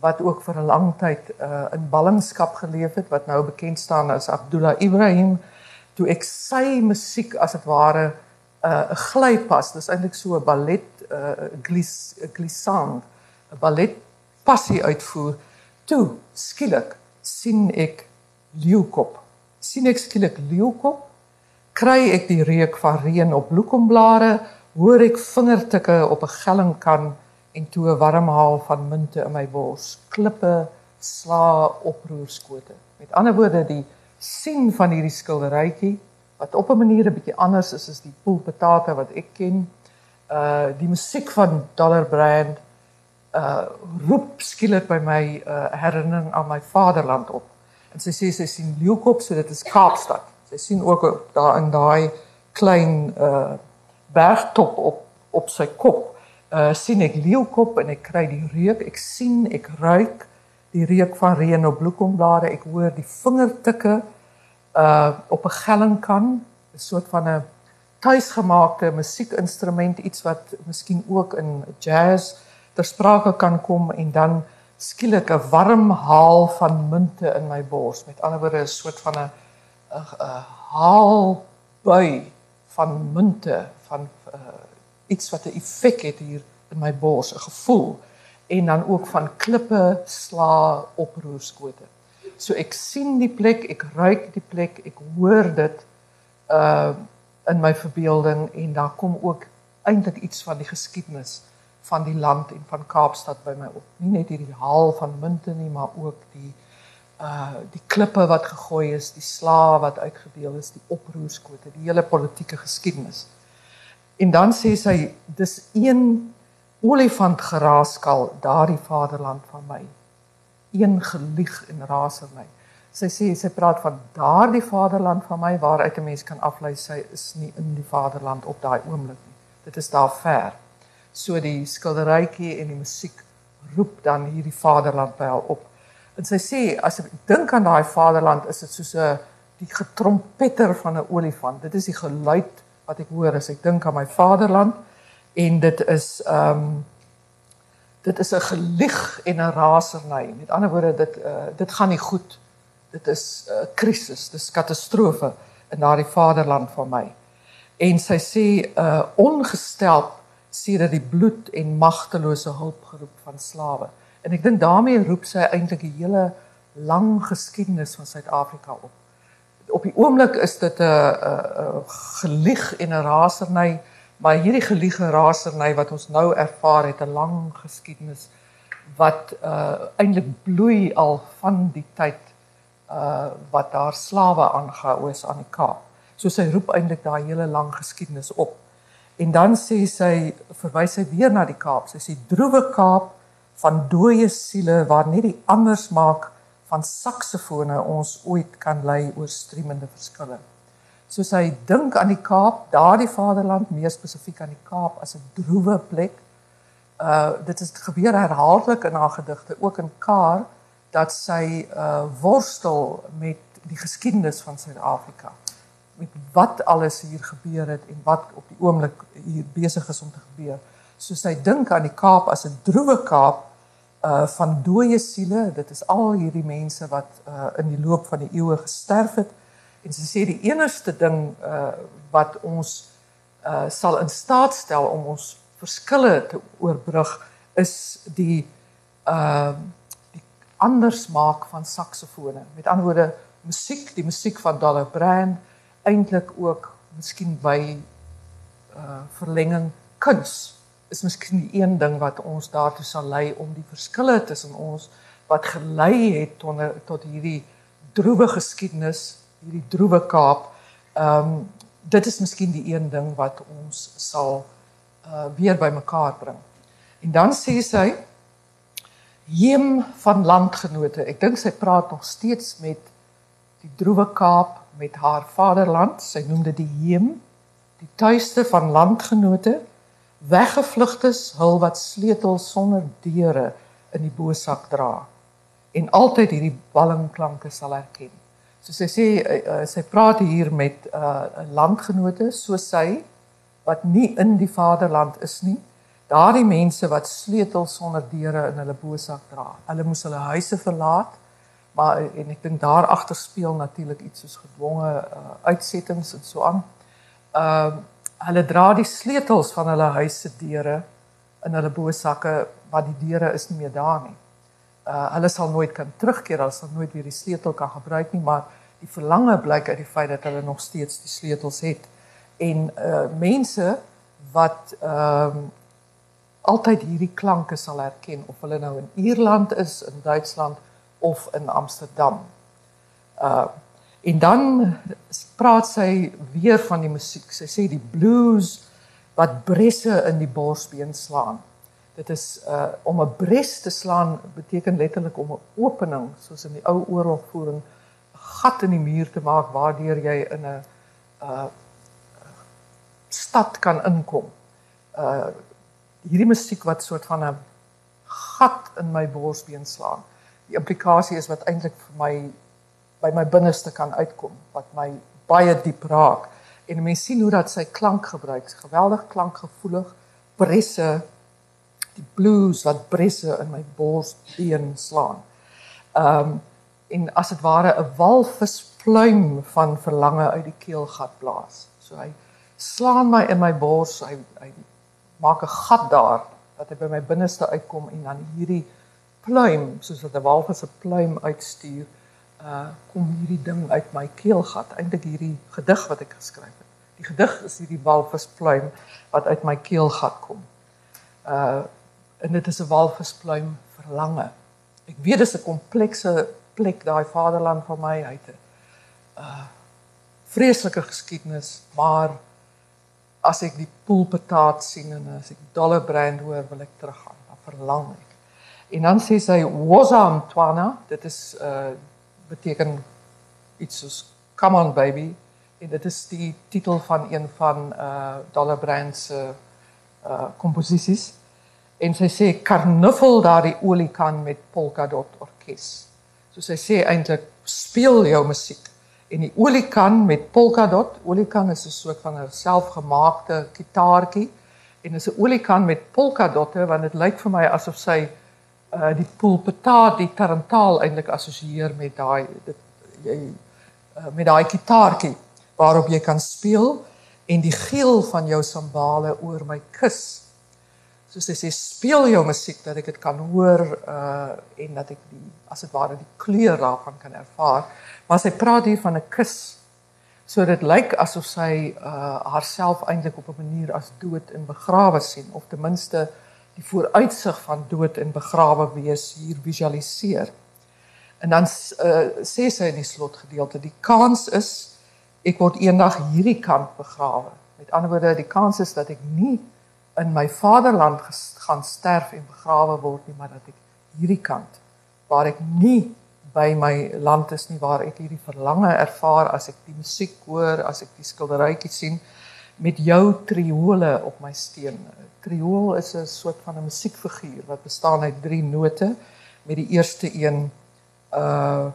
wat ook vir 'n lang tyd uh, in ballingskap geleef het wat nou bekend staan as Abdullah Ibrahim toe ek sy musiek as dit ware 'n uh, glypas, dis eintlik so 'n ballet uh, glis glissant, 'n ballet passie uitvoer. Toe skielik sien ek leeukop. sien ek skielik leeukop. kry ek die reuk van reën op bloekomblare, hoor ek vingertikke op 'n gellingkan en toe 'n warm haal van munte in my bors. Klippe sla oproerskote. Met ander woorde, die sien van hierdie skilderytjie wat op 'n manier 'n bietjie anders is as die poolpatate wat ek ken. Uh die musiek van Dollar Brand uh roep skielik by my uh, herinnering aan my vaderland op. En sy sê sy sien leeukop, so dit is Kaapstad. Sy sien ook daar in daai klein uh bergtop op op sy kop. Uh sien ek leeukop en ek kry die reuk. Ek sien, ek ruik die reuk van reën op bloekomblare. Ek hoor die vingertikke uh op 'n gellingkan, 'n soort van 'n tuisgemaakte musiekinstrument, iets wat miskien ook in jazz ter sprake kan kom en dan skielik 'n warm haal van munte in my bors. Met ander woorde 'n soort van 'n 'n haal bui van munte van uh, iets wat 'n effek het hier in my bors, 'n gevoel en dan ook van klippe sla oproerskote. So ek sien die plek, ek ruik die plek, ek hoor dit uh in my verbeelding en daar kom ook eintlik iets van die geskiedenis van die land en van Kaapstad by my op. Nie net hierdie haal van munte nie, maar ook die uh die klippe wat gegooi is, die slawe wat uitgedeel is, die oproerskote, die hele politieke geskiedenis. En dan sê sy dis een olifant geraaskal daardie vaderland van my. Een gelieg en raserny. Sy sê sy praat van daardie vaderland van my waaruit 'n mens kan aflei sy is nie in die vaderland op daai oomblik nie. Dit is daar ver so die skilderytjie en die musiek roep dan hierdie vaderland by haar op. En sy sê as ek dink aan daai vaderland is dit soos 'n die getrompeter van 'n olifant. Dit is die geluid wat ek hoor as ek dink aan my vaderland en dit is ehm um, dit is 'n gelieg en 'n raserny. Met ander woorde dit uh, dit gaan nie goed. Dit is 'n uh, krisis, dis katastrofe in daardie vaderland van my. En sy sê 'n uh, ongestel sedert die bloed en magtelose hulp geroep van slawe. En ek dink daarmee roep sy eintlik 'n hele lang geskiedenis van Suid-Afrika op. Op die oomblik is dit 'n gelieg en 'n raserny, maar hierdie geliege raserny wat ons nou ervaar het 'n lang geskiedenis wat uh eintlik bloei al van die tyd uh wat daar slawe aangehou is aan die Kaap. So sy roep eintlik daai hele lang geskiedenis op. En dan sê sy verwys sy weer na die Kaap. Sy sê droewe Kaap van dooie siele waar net die anders maak van saksofone ons ooit kan lei oor streemende verskille. So sy dink aan die Kaap, daardie vaderland, meer spesifiek aan die Kaap as 'n droewe plek. Uh dit is gebeur herhaaldelik in haar gedigte, ook in Kaar dat sy uh worstel met die geskiedenis van Suid-Afrika met wat alles hier gebeur het en wat op die oomblik hier besig is om te gebeur. So sy dink aan die Kaap as 'n droewe Kaap uh van dooie siele. Dit is al hierdie mense wat uh in die loop van die eeue gesterf het. En sy sê die enigste ding uh wat ons uh sal in staat stel om ons verskille te oorbrug is die uh die anders maak van saksofone. Met ander woorde, musiek, die musiek van Dollar Brand eintlik ook miskien by uh verlenging kuns is miskien die een ding wat ons daartoe sal lei om die verskille tussen ons wat gelei het tot tot hierdie droewe geskiedenis, hierdie droewe Kaap. Ehm um, dit is miskien die een ding wat ons sal uh weer bymekaar bring. En dan sê sy Heem van landgenote. Ek dink sy praat nog steeds met die droewe Kaap met haar vaderland, sy noem dit die heem, die tuiste van landgenote, weggevlugtes, hul wat sleutels sonder deure in die bosak dra en altyd hierdie ballingklanke sal herken. So sy sê uh, sy praat hier met 'n uh, landgenote soos sy wat nie in die vaderland is nie. Daardie mense wat sleutels sonder deure in hulle bosak dra. Hulle moes hulle huise verlaat maar en ek dink daar agter speel natuurlik iets soos gedwonge uh, uitsettings en so aan. Ehm uh, hulle dra die sleutels van hulle huise deure in hulle bosakke wat die deure is nie meer daar nie. Uh hulle sal nooit kan terugkeer, hulle sal nooit weer die sleutel kan gebruik nie, maar Die verlange blyk uit die feit dat hulle nog steeds die sleutels het. En uh mense wat ehm uh, altyd hierdie klanke sal herken of hulle nou in Ierland is, in Duitsland of in Amsterdam. Uh en dan praat sy weer van die musiek. Sy sê die blues wat bresse in die borsbeen slaan. Dit is uh om 'n bres te slaan beteken letterlik om 'n opening soos in die ou oorlogvoering 'n gat in die muur te maak waardeur jy in 'n uh stad kan inkom. Uh hierdie musiek wat soort van 'n gat in my borsbeen slaan. Die implikasie is wat eintlik vir my by my binneste kan uitkom wat my baie diep raak. En mense sien hoe dat sy klank gebruik, geweldig klankgevoelig, bresse die blues wat bresse in my borsbeen slaan. Ehm um, en as dit ware 'n walvispluim van verlange uit die keelgat blaas. So hy slaan my in my bors, hy hy maak 'n gat daar dat hy by my binneste uitkom en dan hierdie pluim soos wat 'n walvis 'n pluim uitstuur, uh kom hierdie ding uit my keelgat, eintlik hierdie gedig wat ek geskryf het. Die gedig is hierdie walvispluim wat uit my keelgat kom. Uh en dit is 'n walvispluim verlange. Ek weet dis 'n komplekse plek daai vaderland van my uit. 'n uh vreeslike geskiedenis, maar as ek die poolpataat sien en as ek dollar brand hoor, wil ek teruggaan. Dan verlang ek. En dan sê sy Wozam Twana, dit is uh beteken iets soos come on baby en dit is die titel van een van uh dollar brand se uh komposisies en sy sê karnuffel daardie oliekan met polka dot orkes. So sy sê eintlik speel jou musiek en die oliekan met polka dot. Oliekan is 'n soort van 'n selfgemaakte kitaartjie en is 'n oliekan met polka dotte want dit lyk vir my asof sy uh die pulpitaat die tarantaal eintlik assosieer met daai dit jy uh, met daai kitaartjie waarop jy kan speel en die geel van jou sambale oor my kus soos hy sê speel jou musiek dat ek dit kan hoor uh en dat ek die as dit ware die kleur daarvan kan ervaar. Maar sy praat hier van 'n kus. So dit lyk asof sy uh haarself eintlik op 'n manier as dood en begrawe sien of ten minste die vooruitsig van dood en begrawe wees hier visualiseer. En dan uh sê sy in die slotgedeelte die kans is ek word eendag hierdie kant begrawe. Met ander woorde die kans is dat ek nie in my vaderland gaan sterf en begrawe word nie, maar dat ek hierdie kant waar ek nie by my land is nie, waar ek hierdie verlange ervaar as ek die musiek hoor, as ek die skilderytjies sien met jou triole op my steen. Triool is 'n soort van 'n musiekfiguur wat bestaan uit drie note met die eerste een uh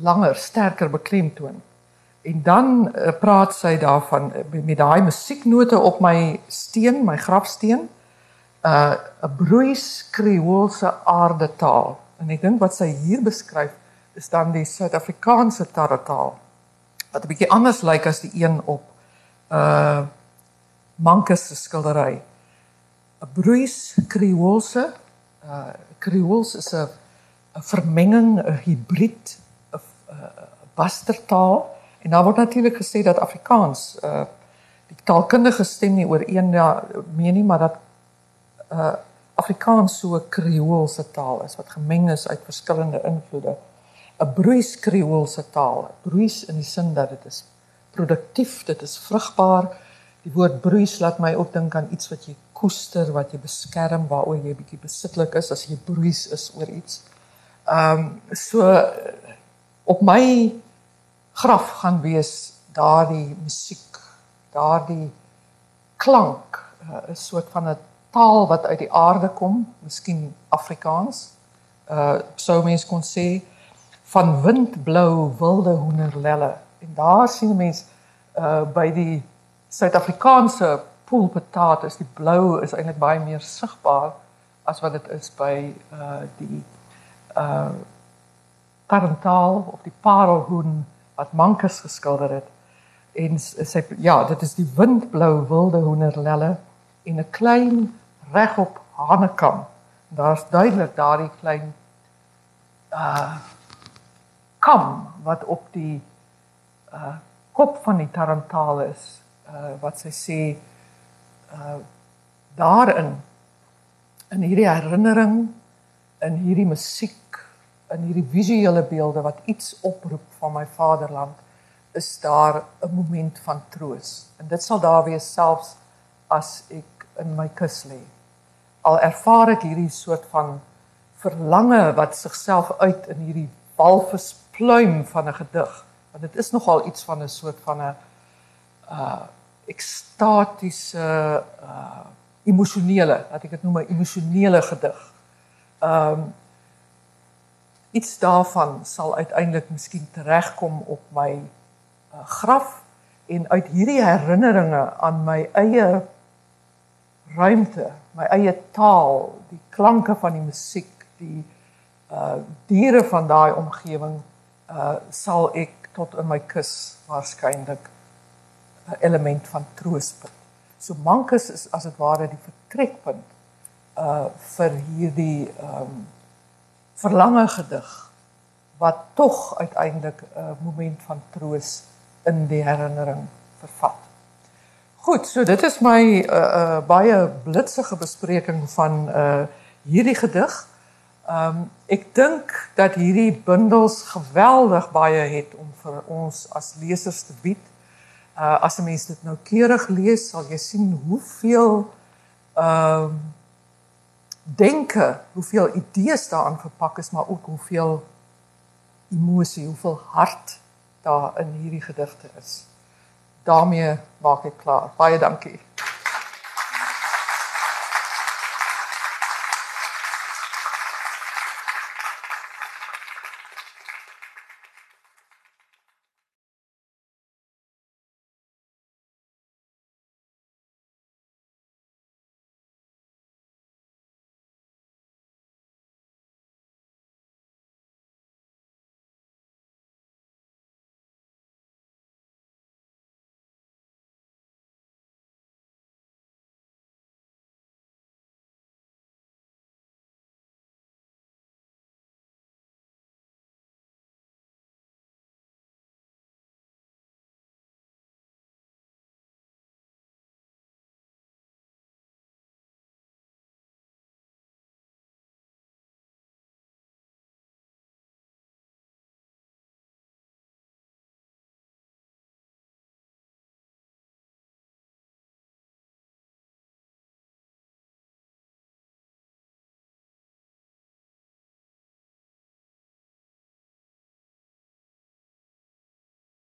langer, sterker beklemtoon En dan uh, praat sy daarvan uh, met daai musieknote op my steen, my grafsteen, uh, 'n broeis kreoolse aardetaal. En ek dink wat sy hier beskryf is dan die Suid-Afrikaanse taal wat 'n bietjie anders lyk as die een op uh Mankus se skildery. 'n Broeis kreoolse uh kreools is 'n 'n vermenging, 'n hibrid, 'n bastertaal En daar word natuurlik gesê dat Afrikaans uh die taalkundige stem nie oor een ja, meen nie, maar dat uh Afrikaans so 'n kreoolse taal is wat gemeng is uit verskillende invloede. 'n Broeis kreoolse taal. Broeis in die sin dat dit is produktief, dit is vrugbaar. Die woord broeis laat my ook dink aan iets wat jy koester, wat jy beskerm, waaroor jy bietjie besitlik is as jy broeis is oor iets. Ehm um, so op my graf gaan wees daardie musiek, daardie klank, eh, 'n uh, soort van 'n taal wat uit die aarde kom, miskien Afrikaans. Uh sou mens kon sê van windblou wilde hoenderlelle. En daar sien mense uh by die Suid-Afrikaanse poolpataat is die blou is eintlik baie meer sigbaar as wat dit is by uh die uh tarantaal of die parelhoen wat Mankus geskilder het. En sy ja, dit is die windblou wilde hoenderlelle en 'n klein regop hanekam. Daar's duidelik daardie klein uh kam wat op die uh kop van die tarantaal is. Uh wat sy sê uh daarin in hierdie herinnering in hierdie musiek in hierdie visuele beelde wat iets oproep van my vaderland is daar 'n moment van troos en dit sal daar wees selfs as ek in my kus lê al ervaar ek hierdie soort van verlange wat sigself uit in hierdie walvispluim van 'n gedig want dit is nogal iets van 'n soort van 'n uh ekstatiese uh emosionele, wat ek dit noem 'n emosionele gedig. Um iets daarvan sal uiteindelik miskien teregkom op my uh, graf en uit hierdie herinneringe aan my eie ruimte, my eie taal, die klanke van die musiek, die uh diere van daai omgewing uh sal ek tot in my kus waarskynlik 'n element van troos vind. So Mankus is as dit ware die vertrekpunt uh vir hierdie ehm um, verlange gedig wat tog uiteindelik 'n moment van troos in die herinnering vervat. Goed, so dit is my uh, uh baie blitsige bespreking van uh hierdie gedig. Ehm um, ek dink dat hierdie bundels geweldig baie het om vir ons as lesers te bied. Uh as 'n mens dit nou keurig lees, sal jy sien hoeveel ehm um, denke, hoeveel idees daarin verpak is, maar ook hoeveel emosie, hoeveel hart daar in hierdie gedigte is. daarmee maak ek klaar. Baie dankie.